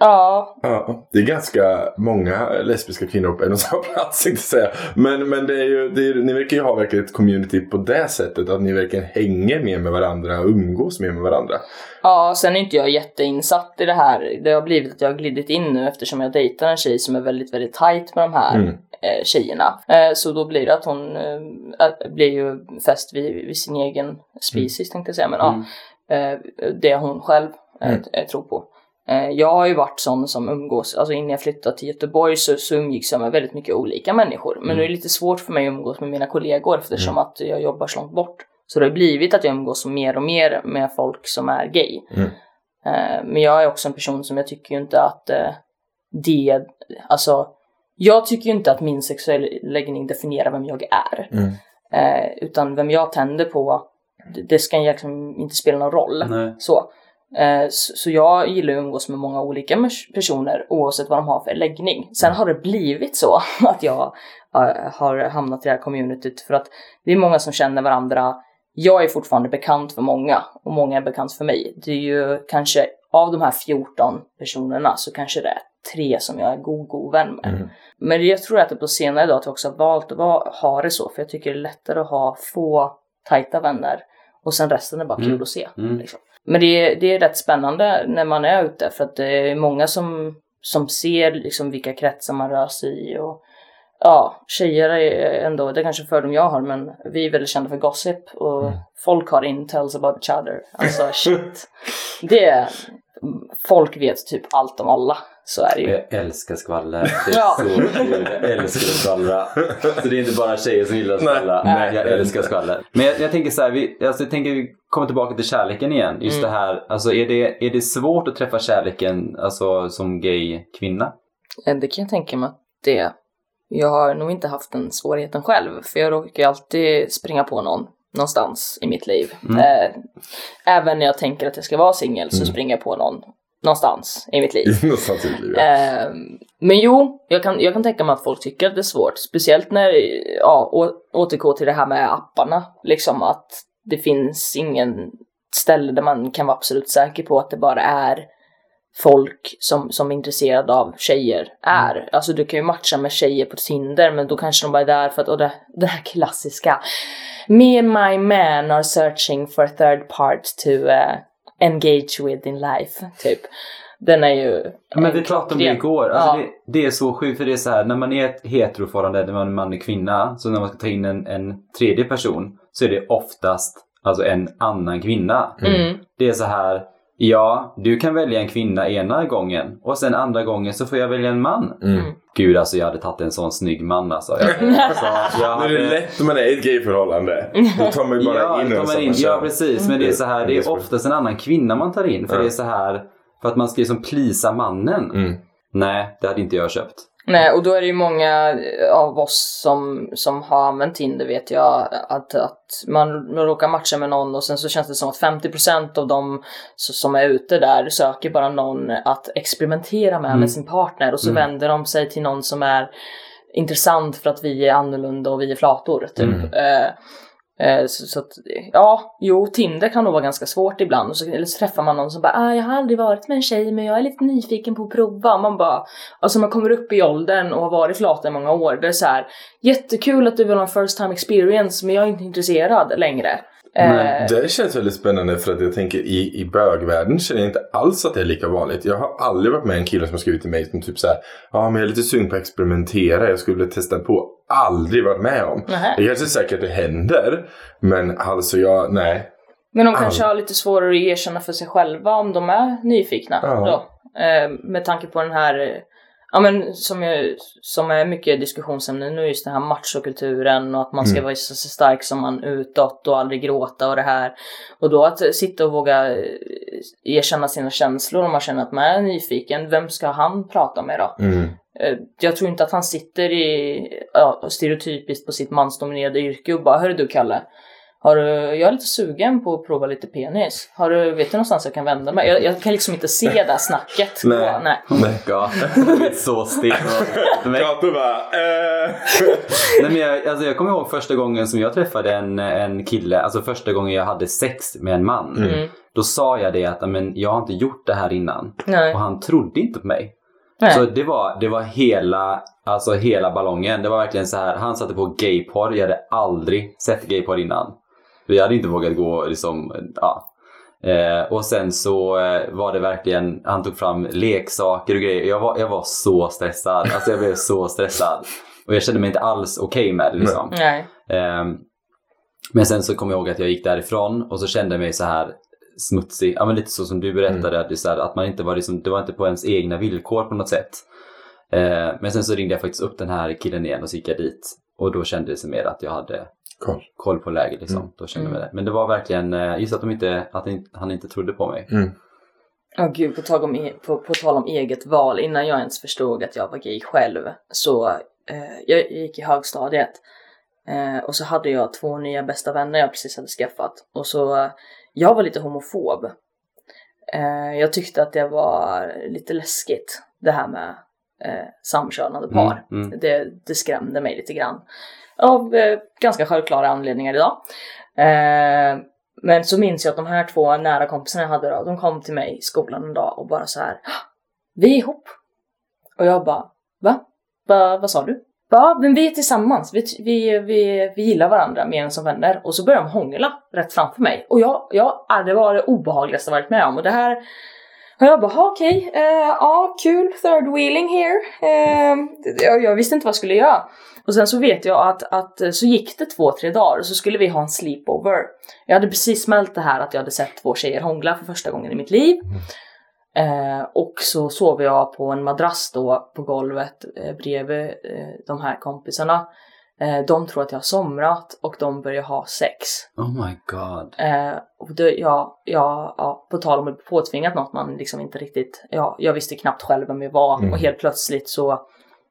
Ja, Ja, det är ganska många lesbiska kvinnor på en och samma plats jag säga. Men, men det är ju, det är, ni verkar ju ha verkligen ett community på det sättet. Att ni verkligen hänger mer med varandra och umgås mer med varandra. Ja, sen är inte jag jätteinsatt i det här. Det har blivit att jag har glidit in nu eftersom jag dejtar en tjej som är väldigt, väldigt tight med de här Mm. eh, tjejerna. Eh, så då blir det att hon eh, blir ju fäst vid, vid sin egen species tänkte jag säga. Men Mm. ja, det hon själv eh, Mm. t- tror på. Eh, jag har ju varit sån som umgås, alltså innan jag flyttade till Göteborg så, så umgicks jag med väldigt mycket olika människor. Men Mm. nu är det lite svårt för mig att umgås med mina kollegor eftersom att jag jobbar så långt bort. Så det har blivit att jag umgås mer och mer med folk som är gay. Mm. Eh, Men jag är också en person som jag tycker ju inte att eh, det, alltså jag tycker ju inte att min sexuella läggning definierar vem jag är. Mm. Eh, utan vem jag tänder på, det, ska liksom inte spela någon roll. Nej. Så. Eh, så, jag gillar att umgås med många olika personer oavsett vad de har för läggning. Sen har det blivit så att jag har hamnat i det här communityt för att det är många som känner varandra. Jag är fortfarande bekant för många och många är bekant för mig. Det är ju kanske av de här 14 personerna så kanske det är tre som jag är god, god vän med. Mm. Men jag tror att det på senare dag att jag också har valt att ha det så för jag tycker det är lättare att ha få tajta vänner och sen resten är bara kul Mm. att se. Mm. Liksom. Men det är, det är rätt spännande när man är ute för att det är många som, som ser liksom vilka kretsar man rör sig i och ja, tjejer är ändå, det är kanske fördom jag har men vi är väldigt kända för gossip och Mm. folk har intels about each other. Alltså shit. Det är, folk vet typ allt om alla. Så är det ju. Jag älskar skvaller. Det är Ja. så kul. Jag älskar att skvallra. Så det är inte bara tjejer som gillar att Nej. skvallra. Nej. Jag älskar skvaller. Men jag, jag tänker så här, vi, alltså jag tänker vi kommer tillbaka till kärleken igen. Just Mm. det här, alltså är det, är det svårt att träffa kärleken alltså, som gay kvinna? Det kan jag tänka mig att det är. Jag har nog inte haft den svårigheten själv, för jag råkar ju alltid springa på någon någonstans i mitt liv. Mm. Eh, även när jag tänker att jag ska vara singel så Mm. springer jag på någon någonstans i mitt liv. Någonstans i livet. Eh, men jo, jag kan, jag kan tänka mig att folk tycker att det är svårt. Speciellt när, ja, å, återgå till det här med apparna. Liksom att det finns ingen ställe där man kan vara absolut säker på att det bara är folk som, som är intresserade av tjejer är. Alltså du kan ju matcha med tjejer på Tinder men då kanske de bara är där för att, och det, det här klassiska Me and my man are searching for a third part to uh, engage with in life, typ. Den är ju... Men vi eh, pratade om det igår. Alltså Ja. det, det är så sjukt för det är så här, när man är ett heteroförhållande, när man är man och kvinna, så när man ska ta in en, en tredje person så är det oftast alltså en annan kvinna. Mm. Det är så här, ja, du kan välja en kvinna ena gången och sen andra gången så får jag välja en man. Mm. Gud alltså jag hade tagit en sån snygg man alltså. Jag, alltså jag är det hade, lätt om man är i ett gayförhållande. Då tar man ju bara ja, in en som in, ja precis, men det är så här, det Mm. är oftast en annan kvinna man tar in för Ja. det är så här, för att man ska liksom plisa mannen. Mm. Nej, det hade inte jag köpt. Nej, och då är det ju många eh, av oss som, som har använt Tinder vet jag att, att man råkar matcha med någon och sen så känns det som att 50% av de som är ute där söker bara någon att experimentera med Mm. med sin partner och så Mm. vänder de sig till någon som är intressant för att vi är annorlunda och vi är flator typ. Mm. Eh, så, så att, ja, jo, Tinder kan nog vara ganska svårt ibland. Och så, eller så träffar man någon som bara, ah, jag har aldrig varit med en tjej men jag är lite nyfiken på att prova. Man bara, Alltså man kommer upp i åldern och har varit flata i många år. Det är så här, jättekul att du vill ha en first time experience men jag är inte intresserad längre. Nej, Eh, Det känns väldigt spännande för att jag tänker i, i bögvärlden känner jag inte alls att det är lika vanligt. Jag har aldrig varit med en kille som har skrivit till mig som typ såhär, ja men jag är lite sugen på att experimentera, jag skulle vilja testa på. Aldrig varit med om. nähä. Det kanske säkert det händer, men alltså jag, nej. Men de kanske har lite svårare att erkänna för sig själva om de är nyfikna Ja. då. Eh, med tanke på den här eh, Ja men som, jag, som är mycket diskussionsämne nu, just den här machokulturen och att man ska Mm. vara så så stark som man utåt och aldrig gråta och det här. Och då att sitta och våga eh, erkänna sina känslor om man känner att man är nyfiken, vem ska han prata med då? Mm. Eh, Jag tror inte att han sitter i, ja, stereotypiskt på sitt mansdominerade yrke och bara Hörru du Kalle, har du, jag är lite sugen på att prova lite penis. Har du, vet du någonstans jag kan vända mig? Jag, jag kan liksom inte se det här snacket. Nej. gå. Nej. Oh my god. Så stel. Men- Kato bara, eh. Nej, men jag, alltså jag kommer ihåg första gången som jag träffade en, en kille, alltså första gången jag hade sex med en man. Mm. Då sa jag det att men, jag har inte gjort det här innan. Nej. Och han trodde inte på mig. Nej. Så det var, det var hela, alltså hela ballongen. Det var verkligen så här, han satte på gayporr. Jag hade aldrig sett gayporr innan. Vi hade inte vågat gå liksom, ja. Eh, och sen så eh, var det verkligen, han tog fram leksaker och grejer. Jag var, jag var så stressad. Alltså jag blev så stressad. Och jag kände mig inte alls okej med det liksom. Nej. Ehm, men sen så kom jag ihåg att jag gick därifrån och så kände jag mig så här smutsig. Ja men lite så som du berättade, att, det så här, att man inte var liksom, det var inte på ens egna villkor på något sätt. Ehm, men sen så ringde jag faktiskt upp den här killen igen och så gick jag dit. Och då kände det sig mer att jag hade Koll. koll på läget liksom. Mm. Då kände jag Mm. det. Men det var verkligen, eh, just att, de inte, att han inte- trodde på mig. Mm. Åh gud, på, tag om, e- på, på tal om eget val, innan jag ens förstod att jag var gay själv, så eh, jag gick i högstadiet eh, och så hade jag två nya bästa vänner jag precis hade skaffat. Och så, eh, jag var lite homofob. Eh, jag tyckte att det var lite läskigt, det här med eh, samkönade par. Mm, mm. Det, det skrämde mig lite grann. Av eh, ganska självklara anledningar idag. Eh, men så minns jag att de här två nära kompisarna jag hade då, de kom till mig i skolan en dag och bara så här. "Ah, Vi är ihop. Och jag bara, va? va vad sa du? Ja, men vi är tillsammans. Vi, vi, vi, vi gillar varandra mer än som vänner. Och så börjar de hångla rätt framför mig. Och jag, jag, det var det obehagligaste jag varit med om. Och det här och jag bara, okej, okej, eh, ja kul, third wheeling here. Eh, jag, jag visste inte vad jag skulle göra. Och sen så vet jag att, att eh, så gick det två, tre dagar och så skulle vi ha en sleepover. Jag hade precis smält det här att jag hade sett två tjejer hångla för första gången i mitt liv. Mm. Eh, och så sov jag på en madrass då på golvet eh, bredvid eh, de här kompisarna. Eh, de tror att jag har somrat och de börjar ha sex. Oh my god. Eh, och det, ja, ja, ja, på tal om att påtvingat något man liksom inte riktigt, ja, jag visste knappt själv vem jag var Mm. och helt plötsligt så,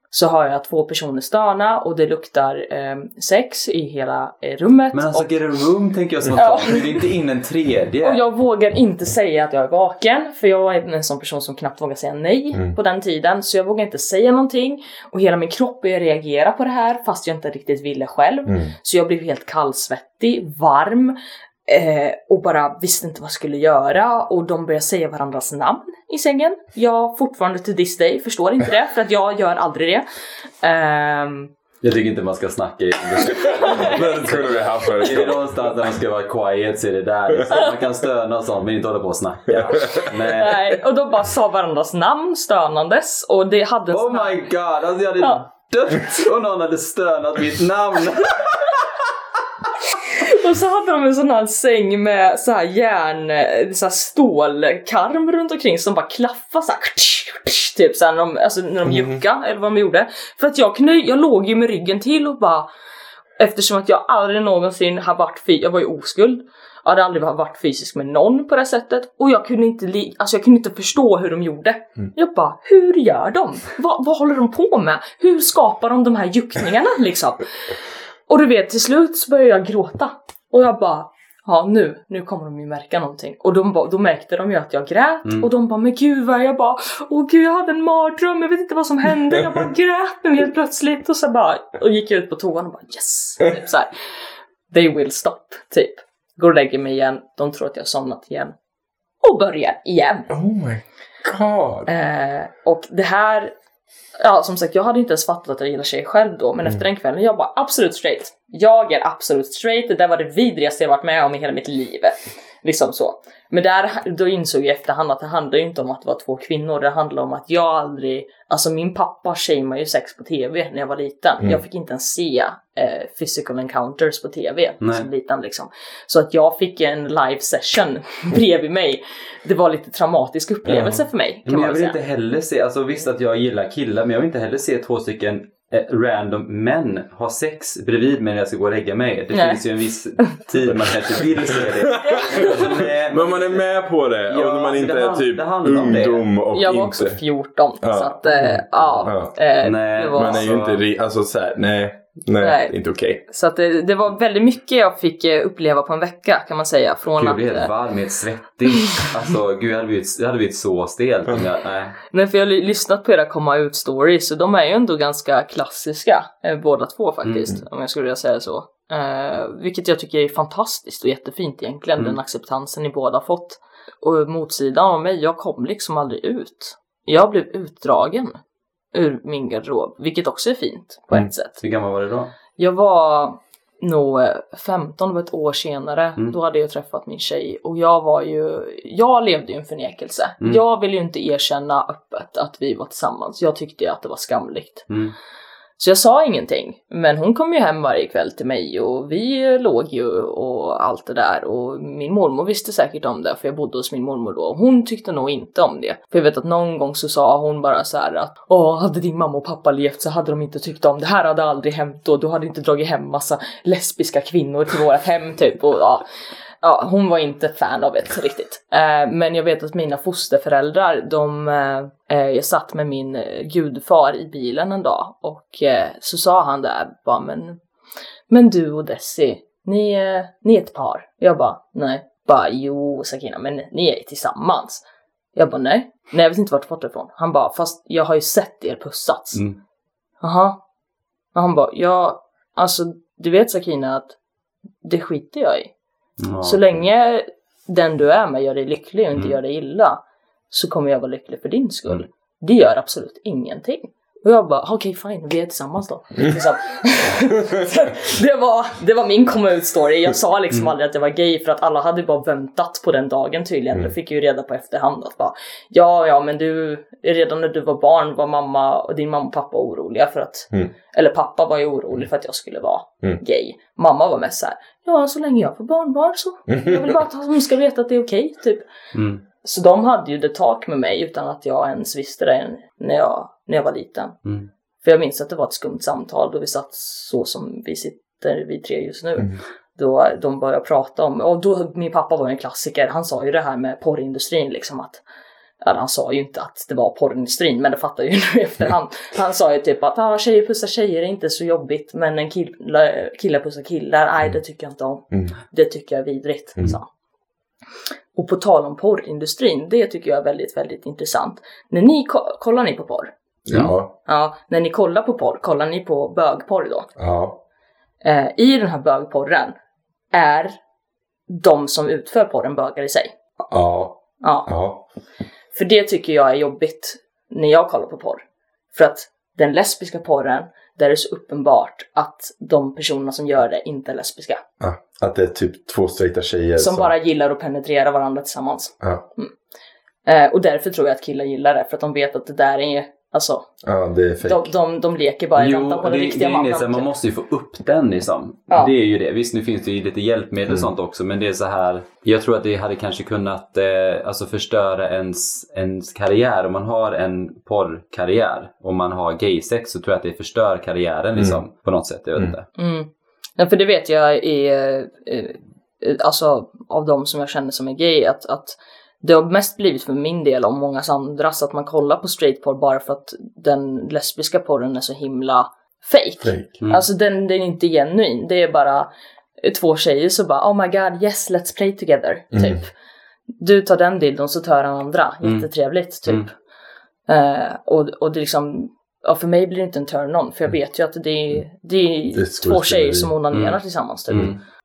så har jag två personer stöna och det luktar eh, sex i hela eh, rummet. Men alltså och, get a room tänker jag som Ja. det är inte in en tredje. och jag vågar inte säga att jag är vaken, för jag var en sån person som knappt vågar säga nej Mm. på den tiden. Så jag vågar inte säga någonting och hela min kropp började reagera på det här fast jag inte riktigt ville själv. Mm. Så jag blev helt kallsvettig, varm eh, och bara visste inte vad jag skulle göra och de började säga varandras namn i sängen. Jag fortfarande till this day förstår inte det för att jag gör aldrig det. Ehm, Jag tycker inte man ska snacka i det skulle haft Är det någonstans där man ska vara quiet så är det där. Liksom. Man kan stöna och sånt men inte hålla på och snacka. Nej. nej, och de bara sa varandras namn stönandes och det hade en Oh my god, alltså jag hade Ja. dött om någon hade stönat mitt namn. Och så hade de en sån här säng med så här järn, så här stålkarm runt omkring som bara klaffade så här, typ så här när de, alltså när de juckade eller vad de gjorde. För att jag kunde, jag låg ju med ryggen till och bara eftersom att jag aldrig någonsin har varit, fy- jag var ju oskuld. Jag hade aldrig varit fysisk med någon på det sättet och jag kunde inte, li- alltså jag kunde inte förstå hur de gjorde. Jag bara, hur gör de? Va, vad håller de på med? Hur skapar de de här juckningarna liksom? Och du vet, till slut så började jag gråta. Och jag bara, ja nu, nu kommer de ju märka någonting. Och de ba, då märkte de ju att jag grät. Mm. Och de bara, men gud vad jag bara, åh gud jag hade en mardröm, jag vet inte vad som hände. Jag bara grät nu helt plötsligt. Och så bara, och gick ut på toan och bara yes. Typ så här. They will stop, typ. Går och lägger mig igen, de tror att jag har somnat igen. Och börjar igen. Oh my god. Eh, och det här, ja som sagt jag hade inte ens fattat att jag gillar tjejer själv då, men efter den kvällen jag bara absolut straight. Jag är absolut straight, det där var det vidrigaste jag varit med om i hela mitt liv. Liksom så. Men där, då insåg jag i efterhand att det handlar ju inte om att det var två kvinnor, det handlar om att jag aldrig, alltså min pappa shameade ju sex på tv när jag var liten. Mm. Jag fick inte ens se eh, physical encounters på tv Nej. som liten liksom. Så att jag fick en live session bredvid mig. Det var lite traumatisk upplevelse för mig kan Men jag vill säga. inte heller se, alltså visst att jag gillar killar men jag vill inte heller se två stycken random män ha sex bredvid mig när jag ska gå och lägga mig. Det Nej. finns ju en viss tid man kanske vill se det. Men, Men man är med på det Ja, när man inte det är typ det om det. ungdom och Jag var inte... också 14 Ja. så att eh, ja. Ja. Eh, Nej, det var... Man är ju inte... ri- Alltså såhär, nej. Nej, Nej. inte okej. Så att det, det var väldigt mycket jag fick eh, uppleva på en vecka kan man säga. Från Gud, jag att, blir helt eh, varm, helt svettig. Alltså gud, jag hade blivit, jag hade blivit så jag, nej. nej, för jag har ly- lyssnat på era komma ut stories och de är ju ändå ganska klassiska eh, båda två faktiskt. Mm. Om jag skulle vilja säga så. Eh, vilket jag tycker är fantastiskt och jättefint egentligen. Mm. Den acceptansen ni båda fått. Och motsidan av mig, jag kom liksom aldrig ut. Jag blev utdragen ur min garderob, vilket också är fint på Mm. ett sätt. Hur gammal var du då? Jag var nog eh, 15, det var ett år senare. Mm. Då hade jag träffat min tjej och jag var ju, jag levde ju en förnekelse. Mm. Jag ville ju inte erkänna öppet att vi var tillsammans. Jag tyckte ju att det var skamligt. Så jag sa ingenting. Men hon kom ju hem varje kväll till mig och vi låg ju och allt det där. Och min mormor visste säkert om det för jag bodde hos min mormor då. Hon tyckte nog inte om det. För jag vet att någon gång så sa hon bara så här att Åh, hade din mamma och pappa levt så hade de inte tyckt om det. här hade aldrig hänt då. Du hade inte dragit hem massa lesbiska kvinnor till vårat hem typ. Och, ja. Ja, hon var inte fan av det riktigt. Eh, men jag vet att mina fosterföräldrar, de, eh, eh, jag satt med min gudfar i bilen en dag och så sa han där bara men, men du och Desi, ni, ni är ett par. Jag bara nej. Bara jo Sakina, men ni är tillsammans. Jag bara nej. Nej jag vet inte vart du fått det ifrån. Han bara fast jag har ju sett er pussats. Mm. Jaha. Och han bara ja, alltså du vet Sakina att det skiter jag i. Ja. Så länge den du är med gör dig lycklig och inte Mm. gör dig illa så kommer jag vara lycklig för din skull. Mm. Det gör absolut ingenting. Och jag bara, okej fine, vi är tillsammans då. Liksom. Det, var, det var min komma ut story. Jag sa liksom Mm. aldrig att jag var gay för att alla hade bara väntat på den dagen tydligen. Mm. Det fick jag ju reda på efterhand att bara, ja ja men du, redan när du var barn var mamma och din mamma och pappa oroliga för att, Mm. eller pappa var ju orolig för att jag skulle vara Mm. gay. Mamma var mest såhär, ja så länge jag får barnbarn så. Jag vill bara att de ska veta att det är okej typ. Mm. Så de hade ju the talk med mig utan att jag ens visste det när jag, när jag var liten. Mm. För jag minns att det var ett skumt samtal då vi satt så som vi sitter vi tre just nu. Mm. Då de började prata om, och då min pappa var en klassiker, han sa ju det här med porrindustrin liksom att Eller han sa ju inte att det var porrindustrin men det fattar jag ju nu efterhand. Han sa ju typ att ah, tjejer pussar tjejer är inte så jobbigt men en kille, killar pussar killar, nej det tycker jag inte om. Mm. Det tycker jag är vidrigt. Mm. han. Och på tal om porrindustrin, det tycker jag är väldigt, väldigt intressant. När ni ko- kollar ni på porr? Ja. Ja, när ni kollar på porr, kollar ni på bögporr då? Ja. Eh, I den här bögporren är de som utför porren bögar i sig. Ja. Ja, Ja. för det tycker jag är jobbigt när jag kollar på porr. För att den lesbiska porren, där är det så uppenbart att de personerna som gör det inte är lesbiska. ja. Att det är typ två straighta tjejer Som bara gillar att penetrera varandra tillsammans. Ja. Eh, och därför tror jag att killar gillar det, för att de vet att det där är, alltså, Ja, det är fake. de, de, de leker bara i Jo, väntan på den det, riktiga är mannen. det, så här, man måste ju få upp den liksom. Ja. Det är ju det. Visst, nu finns det ju lite hjälpmedel och sånt också, men det är så här. Jag tror att det hade kanske kunnat eh, alltså förstöra ens, ens karriär. Om man har en porrkarriär, om man har gaysex, så tror jag att det förstör karriären liksom, på något sätt. Jag vet Mm. inte. Mm. Ja, för det vet jag är, eh, eh, alltså av de som jag känner som är gay, att, att det har mest blivit för min del och många andras att man kollar på straightporr bara för att den lesbiska porren är så himla fake. Fake. Mm. Alltså den, den är inte genuin, det är bara två tjejer så bara oh my god yes let's play together, Mm. typ. Du tar den dildon så tar jag den andra, Mm. jättetrevligt typ. Mm. Eh, och, och det är liksom, ja för mig blir det inte en turn-on för jag vet ju att det är, det är, Det är två tjejer som onanerar Mm. tillsammans typ.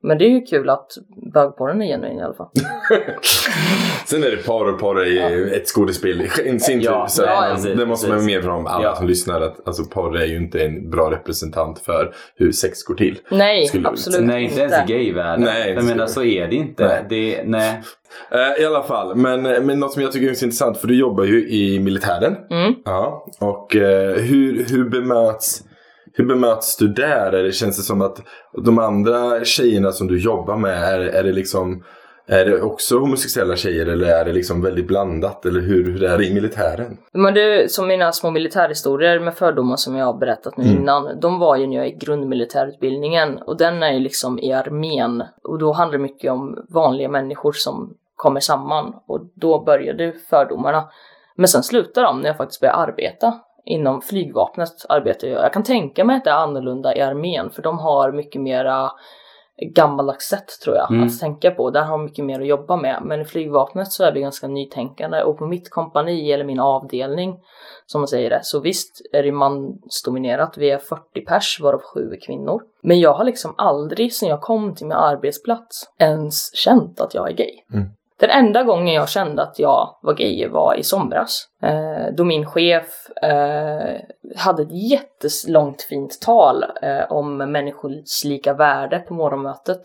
Men det är ju kul att bögporren är genuin i alla fall. Sen är det porr och porr är ju ett skådespel i sin tur. Ja, så ja, precis, det måste man med från alla Ja. som lyssnar att alltså, porr är ju inte en bra representant för hur sex går till. Nej, Skulle absolut Nej, inte ens i gayvärlden. Nej, inte jag menar så. så är det inte. Nej. Det, nej. Eh, I alla fall, men, men något som jag tycker är så intressant för du jobbar ju i militären. Mm. Ja, och eh, hur, hur bemöts hur bemöts du där? Är det, känns det som att de andra tjejerna som du jobbar med, är, är det liksom är det också homosexuella tjejer eller är det liksom väldigt blandat? Eller hur, hur är det i militären? Men det som mina små militärhistorier med fördomar som jag har berättat nu Mm. innan. De var ju när jag gick grundmilitärutbildningen och den är ju liksom i armén. Och då handlar det mycket om vanliga människor som kommer samman och då började fördomarna. Men sen slutar de när jag faktiskt börjar arbeta. Inom flygvapnet arbetar jag. Jag kan tänka mig att det är annorlunda i armén för de har mycket mera gammaldags sätt tror jag Mm. att tänka på. Där har de mycket mer att jobba med. Men i flygvapnet så är det ganska nytänkande och på mitt kompani eller min avdelning som man säger det, så visst är det mansdominerat. Vi är 40 pers varav sju är kvinnor. Men jag har liksom aldrig sedan jag kom till min arbetsplats ens känt att jag är gay. Mm. Den enda gången jag kände att jag var gay var i somras. Eh, då min chef eh, hade ett jättelångt fint tal eh, om människors lika värde på morgonmötet.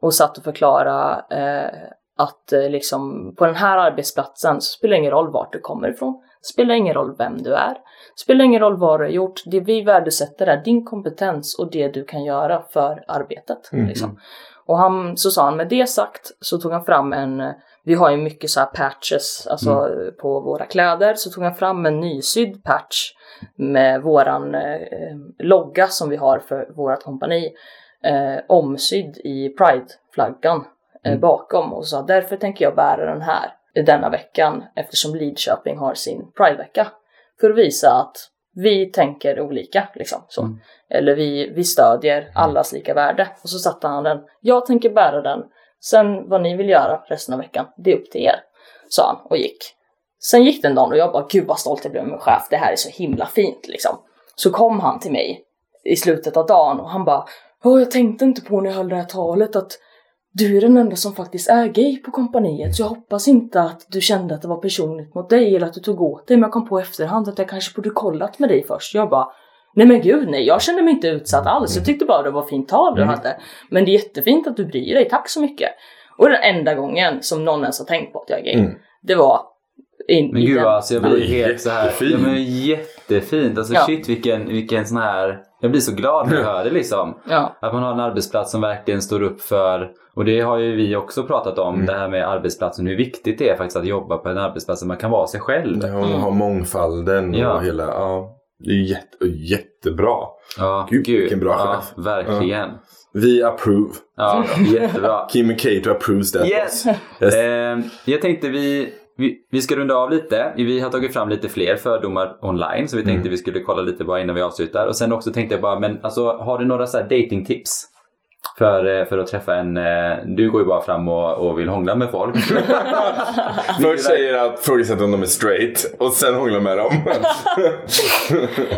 Och satt och förklarade eh, att eh, liksom på den här arbetsplatsen så spelar det ingen roll vart du kommer ifrån. Spelar ingen roll vem du är. Spelar ingen roll vad du har gjort. Det vi värdesätter är din kompetens och det du kan göra för arbetet. Mm. Liksom. Och han, så sa han, med det sagt så tog han fram en, vi har ju mycket så här patches, alltså på våra kläder, så tog han fram en nysydd patch med våran eh, logga som vi har för vårat kompani, eh, omsydd i Pride-flaggan eh, Mm. bakom och sa därför tänker jag bära den här denna veckan eftersom Lidköping har sin Pride-vecka. För att visa att vi tänker olika liksom. Så. Mm. Eller vi, vi stödjer allas lika värde. Och så satte han den. Jag tänker bära den. Sen vad ni vill göra resten av veckan, det är upp till er. Sa han och gick. Sen gick den dagen och jag bara, gud vad stolt jag blev med min chef. Det här är så himla fint liksom. Så kom han till mig i slutet av dagen och han bara, jag tänkte inte på när jag höll det här talet att du är den enda som faktiskt är gay på kompaniet så jag hoppas inte att du kände att det var personligt mot dig eller att du tog åt dig men jag kom på efterhand att jag kanske borde kollat med dig först. Jag bara Nej men gud nej, jag kände mig inte utsatt alls. Jag tyckte bara det var fint tal du Mm. hade. Men det är jättefint att du bryr dig, tack så mycket. Och den enda gången som någon ens har tänkt på att jag är gay, Mm. det var in, Men gud den- alltså jag blir helt så här. Ja, men jättefint. Alltså Ja. shit vilken, vilken sån här. Jag blir så glad när jag hör det liksom. Ja, Att man har en arbetsplats som verkligen står upp för, och det har ju vi också pratat om, Mm. det här med arbetsplatsen, hur viktigt det är faktiskt att jobba på en arbetsplats där man kan vara sig själv. Det har, har mångfalden och Ja. hela, ja. Det är jätte, jättebra. Ja, Gud, vilken bra ja, chef. Verkligen. Vi approve. Ja, jättebra. Kim Cato approves that. Yes! Yes. Eh, jag tänkte vi, vi, vi ska runda av lite. Vi har tagit fram lite fler fördomar online så vi tänkte Mm. vi skulle kolla lite bara innan vi avslutar. Och sen också tänkte jag bara, men alltså har du några så här datingtips? För, eh, för att träffa en, eh, du går ju bara fram och, och vill hångla med folk. Först säger att frågesätta om de är straight och sen hångla med dem.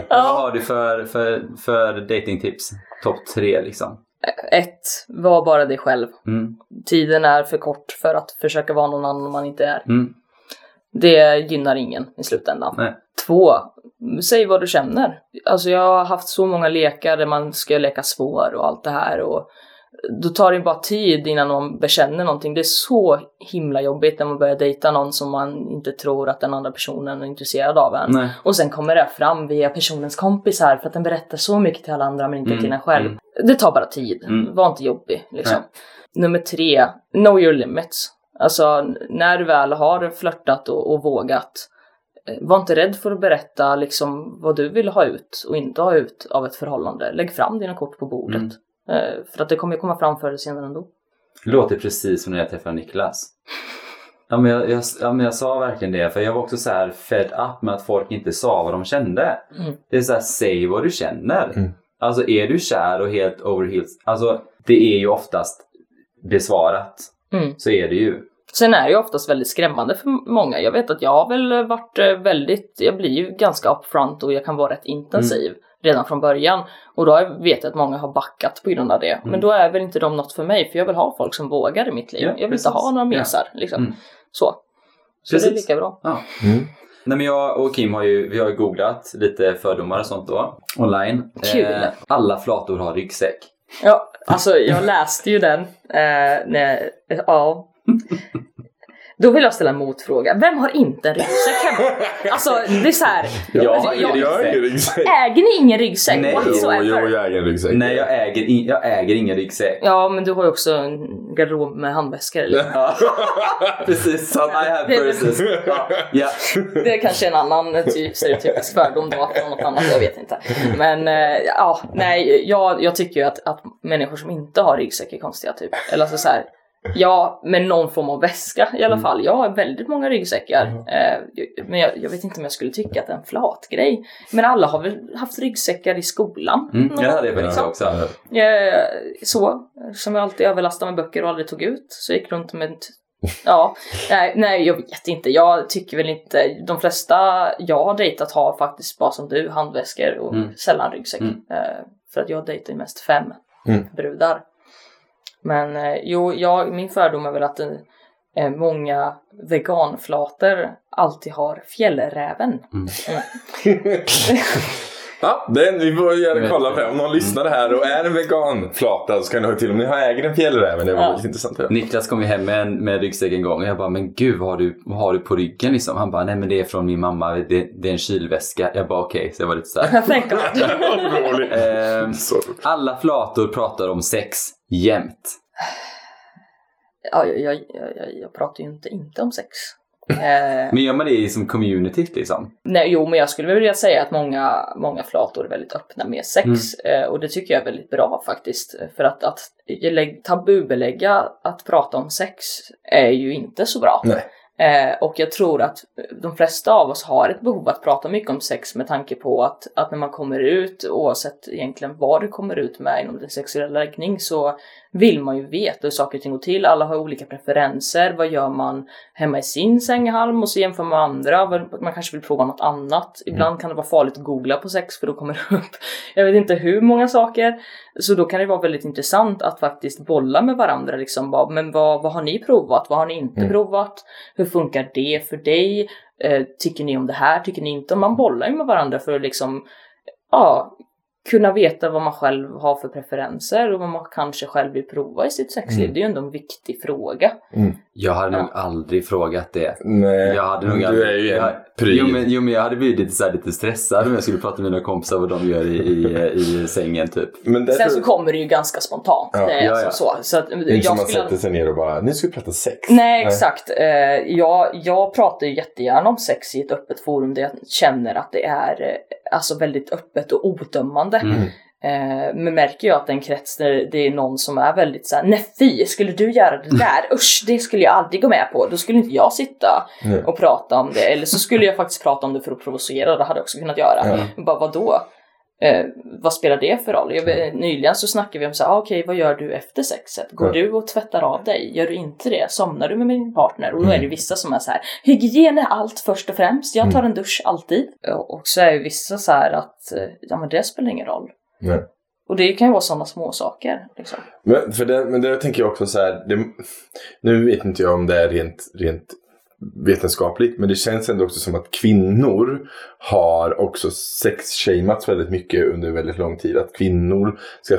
Vad har du för, för, för datingtips? Topp tre liksom. ett, var bara dig själv. Mm. Tiden är för kort för att försöka vara någon annan man inte är. Mm. Det gynnar ingen i slutändan. Nej. Två, säg vad du känner. Alltså jag har haft så många lekar där man ska leka svår och allt det här och då tar det bara tid innan man bekänner någonting. Det är så himla jobbigt när man börjar dejta någon som man inte tror att den andra personen är intresserad av en. Nej. Och sen kommer det fram via personens kompis här för att den berättar så mycket till alla andra men inte Mm, till en själv. mm. Det tar bara tid. Mm. Var inte jobbig liksom. Nummer tre, know your limits. Alltså när du väl har flörtat och, och vågat, eh, var inte rädd för att berätta liksom vad du vill ha ut och inte ha ut av ett förhållande. Lägg fram dina kort på bordet. Mm. Eh, För att det kommer ju komma fram förr eller senare ändå. Låter precis som när jag träffade Niklas. Ja men jag, jag, ja, men jag sa verkligen det, för jag var också så här fed up med att folk inte sa vad de kände. Mm. Det är så här, säg vad du känner. Mm. Alltså är du kär och helt over heels, alltså det är ju oftast besvarat. Mm. Så är det ju. Sen är det ju oftast väldigt skrämmande för många. Jag vet att jag har väl varit eh, väldigt, jag blir ju ganska upfront och jag kan vara rätt intensiv. redan från början. Och då vet jag att många har backat på grund av det. Men då är väl inte de något för mig för jag vill ha folk som vågar i mitt liv. Ja, jag vill precis. inte ha några Ja. mesar liksom. Mm. Så. Så det är Precis. lika bra. Ja. Mm. Nej, men jag och Kim har ju, vi har ju googlat lite fördomar och sånt då, online. Kul. Eh, alla flator har ryggsäck. Ja, alltså jag läste ju den. Eh, när, ja. Då vill jag ställa en motfråga. Vem har inte en ryggsäck hemma? Alltså det är så här. Jag har ingen jag, Jag har ingen ryggsäck. äger ni ingen ryggsäck? Nej. Jo, whatsoever? jo, jag äger en ryggsäck. Nej, jag äger, in, jag äger ingen ryggsäck. Ja, men du har ju också en garderob med handväskor. Eller? Ja. Precis, I have Det- purses. Ja. ja. Det är kanske en annan ty- stereotypisk fördom då från något annat, jag vet inte. Men eh, ja, nej, jag, jag tycker ju att, att människor som inte har ryggsäck är konstiga typ. Eller alltså så här, ja, med någon form av väska i alla fall. Jag har väldigt många ryggsäckar. Eh, men jag, jag vet inte om jag skulle tycka att det är en flat grej. Men alla har väl haft ryggsäckar i skolan? Mm, någon det hade jag liksom. också. Eh, så, som jag alltid överlastade med böcker och aldrig tog ut. Så jag gick runt med ett Ja, nej, nej jag vet inte. Jag tycker väl inte, de flesta jag har dejtat har faktiskt bara som du handväskor och Mm. sällan ryggsäck. Mm. Eh, för att jag dejtar ju mest fem Mm. brudar. Men eh, jo, jag, min fördom är väl att eh, många veganflator alltid har fjällräven. Mm. Ja, den, vi får gärna kolla på. Om någon lyssnar här och är en veganflata så kan du ha till om ni har äger en fjällräven. Det var Ja. väldigt intressant. höra. Niklas kom ju hem med, en, med ryggsäck en gång och jag bara, men gud vad har du, vad har du på ryggen liksom? Han bara, nej men det är från min mamma, det, det är en kylväska. Jag bara okej, så jag var lite såhär. Thank God. Roligt. Ehm, alla flator pratar om sex jämt. ja, jag, jag, jag, jag pratar ju inte, inte om sex. Eh, Men gör man det som communityt liksom? Nej, jo, men jag skulle vilja säga att många, många flator är väldigt öppna med sex. Eh, och det tycker jag är väldigt bra faktiskt. För att, att lägg- tabubelägga att prata om sex är ju inte så bra. Nej. Eh, och jag tror att de flesta av oss har ett behov att prata mycket om sex med tanke på att, att när man kommer ut, oavsett egentligen vad du kommer ut med inom din sexuella läggning, så vill man ju veta hur saker och ting går till. Alla har olika preferenser. Vad gör man hemma i sin sänghalm och så jämför man med andra. Man kanske vill prova något annat. Ibland kan det vara farligt att googla på sex för då kommer det upp jag vet inte hur många saker. Så då kan det vara väldigt intressant att faktiskt bolla med varandra. Liksom, bara, men vad, vad har ni provat? Vad har ni inte Mm. provat? Hur funkar det för dig? Eh, tycker ni om det här? Tycker ni inte om? Man bollar ju med varandra för att liksom, ja, kunna veta vad man själv har för preferenser och vad man kanske själv vill prova i sitt sexliv. Mm. Det är ju ändå en viktig fråga. Jag hade Ja. nog aldrig frågat det. Nej, Jag hade nog du aldrig- är ju en jag, pryd. jo, men, jo men jag hade blivit lite, så här, lite stressad om jag skulle prata med mina kompisar vad de gör i, i, i sängen typ. Men Sen så kommer det ju ganska spontant. Ja, det är ja, alltså ja. så. så att, Det är inte som man skulle sätter sig ner och bara, nu ska vi prata sex. Nej, exakt. Eh, jag, jag pratar ju jättegärna om sex i ett öppet forum där jag känner att det är eh, alltså väldigt öppet och odömande. Mm. Eh, men märker jag att en krets där det är någon som är väldigt såhär, nej fy, skulle du göra det där? Usch, det skulle jag aldrig gå med på. Då skulle inte jag sitta och prata om det. Eller så skulle jag faktiskt prata om det för att provocera, det hade jag också kunnat göra. Ja. Bara vadå? Eh, vad spelar det för roll? Jag, nyligen så snackade vi om så här, ah, okej vad gör du efter sexet? Går du och tvättar av dig? Gör du inte det? Somnar du med din partner? Och då är det Mm. vissa som är så här, hygien är allt först och främst, jag tar en dusch alltid. Och så är ju vissa så här att, eh, ja men det spelar ingen roll. Nej. Och det kan ju vara sådana små saker. Liksom. Men, för det, men det tänker jag också så här. Det, nu vet inte jag om det är rent, rent vetenskapligt. Men det känns ändå också som att kvinnor har också sexshamats väldigt mycket under väldigt lång tid. Att kvinnor ska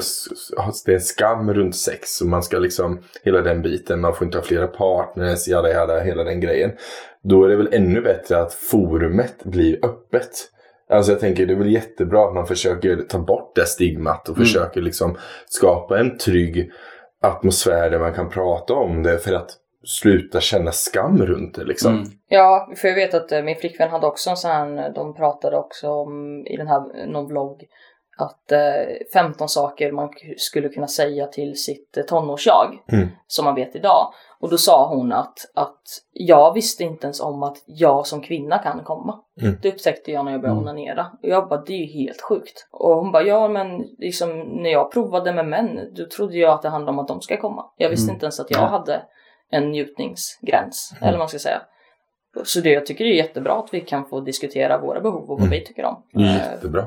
ha det är en skam runt sex. Och man ska liksom, hela den biten. Man får inte ha flera partners, jada jada, hela den grejen. Då är det väl ännu bättre att forumet blir öppet. Alltså jag tänker det är väl jättebra att man försöker ta bort det stigmat och Mm. försöker liksom skapa en trygg atmosfär där man kan prata om det för att sluta känna skam runt det liksom. Mm. Ja, för jag vet att eh, min flickvän hade också en sån här, de pratade också om i den här, någon vlogg, att eh, 15 saker man skulle kunna säga till sitt eh, tonårsjag Mm. som man vet idag. Och då sa hon att, att jag visste inte ens om att jag som kvinna kan komma. Mm. Det upptäckte jag när jag började Mm. onanera. Och jag bara, det är ju helt sjukt. Och hon bara, ja men liksom när jag provade med män, då trodde jag att det handlade om att de ska komma. Jag visste Mm. inte ens att jag Ja. hade en njutningsgräns, Mm. eller vad man ska säga. Så det, jag tycker det är jättebra att vi kan få diskutera våra behov och vad Mm. vi tycker om. Eh, Jättebra.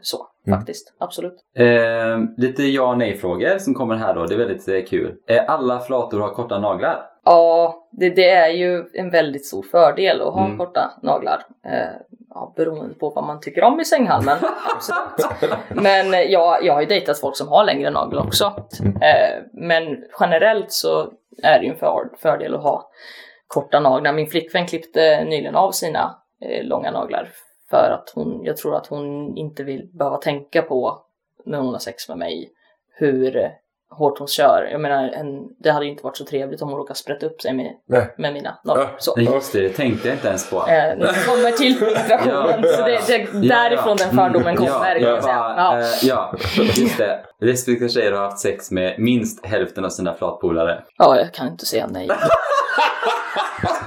Så, Mm. faktiskt. Absolut. Eh, lite ja och nej-frågor som kommer här då. Det är väldigt eh, kul. Eh, alla flator har korta naglar. Ja, det, det är ju en väldigt stor fördel att ha Mm. korta naglar. Eh, ja, beroende på vad man tycker om i sänghalmen. Men eh, jag, jag har ju dejtat folk som har längre naglar också. Eh, men generellt så är det ju en för, fördel att ha korta naglar. Min flickvän klippte nyligen av sina eh, långa naglar för att hon, jag tror att hon inte vill behöva tänka på när hon har sex med mig hur hårt hon kör. Jag menar, en, det hade ju inte varit så trevligt om hon råkade sprätta upp sig med, med mina naglar. Ja. Just det, det tänkte jag inte ens på. Eh, det kommer till operationen. Ja, så det, det, därifrån ja. den fördomen Mm, kommer. Ja, Ja. eh, ja, just det. Lesbiska tjejer har haft sex med minst hälften av sina flatpolare. ja, jag kan inte säga nej.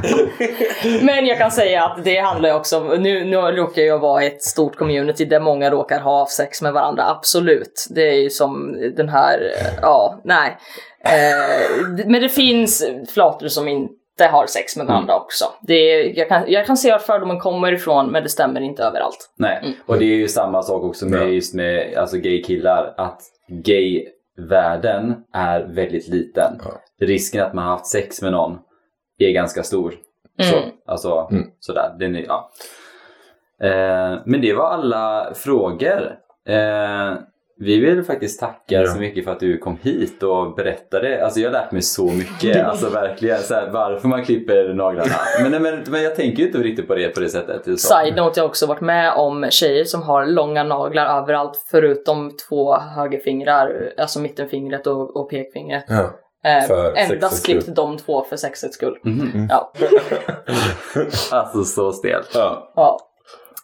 Men jag kan säga att det handlar ju också om, nu, nu råkar jag vara i ett stort community där många råkar ha sex med varandra, absolut. Det är ju som den här, eh, ja, nej. Eh, men det finns flator som inte har sex med varandra också. Det är, jag, kan, jag kan se var fördomen kommer ifrån, men det stämmer inte överallt. Nej, Mm. och det är ju samma sak också med Ja. just med alltså gay-killar. Att gay-världen är väldigt liten. Ja. Risken att man har haft sex med någon är ganska stor. Så, Mm. alltså, Mm. sådär. Den är, ja. eh, men det var alla frågor. Eh, vi vill faktiskt tacka Ja. så mycket för att du kom hit och berättade. Alltså jag har lärt mig så mycket. Alltså verkligen. Så här, varför man klipper naglarna. Men, men, men jag tänker ju inte riktigt på det på det sättet. Det är så. Side note, jag har också varit med om tjejer som har långa naglar överallt förutom två högerfingrar, alltså mittenfingret och, och pekfingret. Ja. Eh, För endast klippt de två för sexets skull. Mhm. Ja. Alltså så stelt. Ja. ja.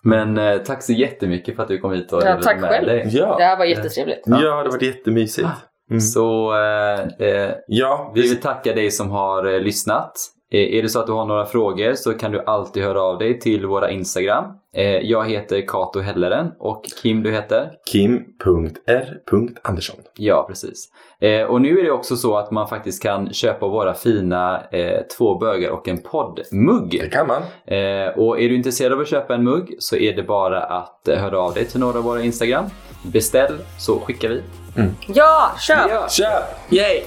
Men eh, tack så jättemycket för att du kom hit och Ja, tack med själv. dig. Det Ja. här var jättetrevligt. ja, det har varit jättemysigt. Mm. Så eh, eh, Ja, vi vill tacka dig som har eh, lyssnat. Eh, är det så att du har några frågor så kan du alltid höra av dig till våra Instagram. Eh, jag heter Kato Helleren och Kim du heter? Kim.R.Andersson. Ja, precis. Eh, och nu är det också så att man faktiskt kan köpa våra fina eh, Två bögar och en podd-mugg. Det kan man. Och är du intresserad av att köpa en mugg så är det bara att höra av dig till några av våra Instagram. Beställ så skickar vi. Ja, kör! Ja, Tja! yay!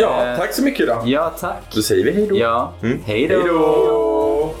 Ja, tack så mycket då. Ja, tack. Då säger vi hej då. Ja, Mm. Hej då!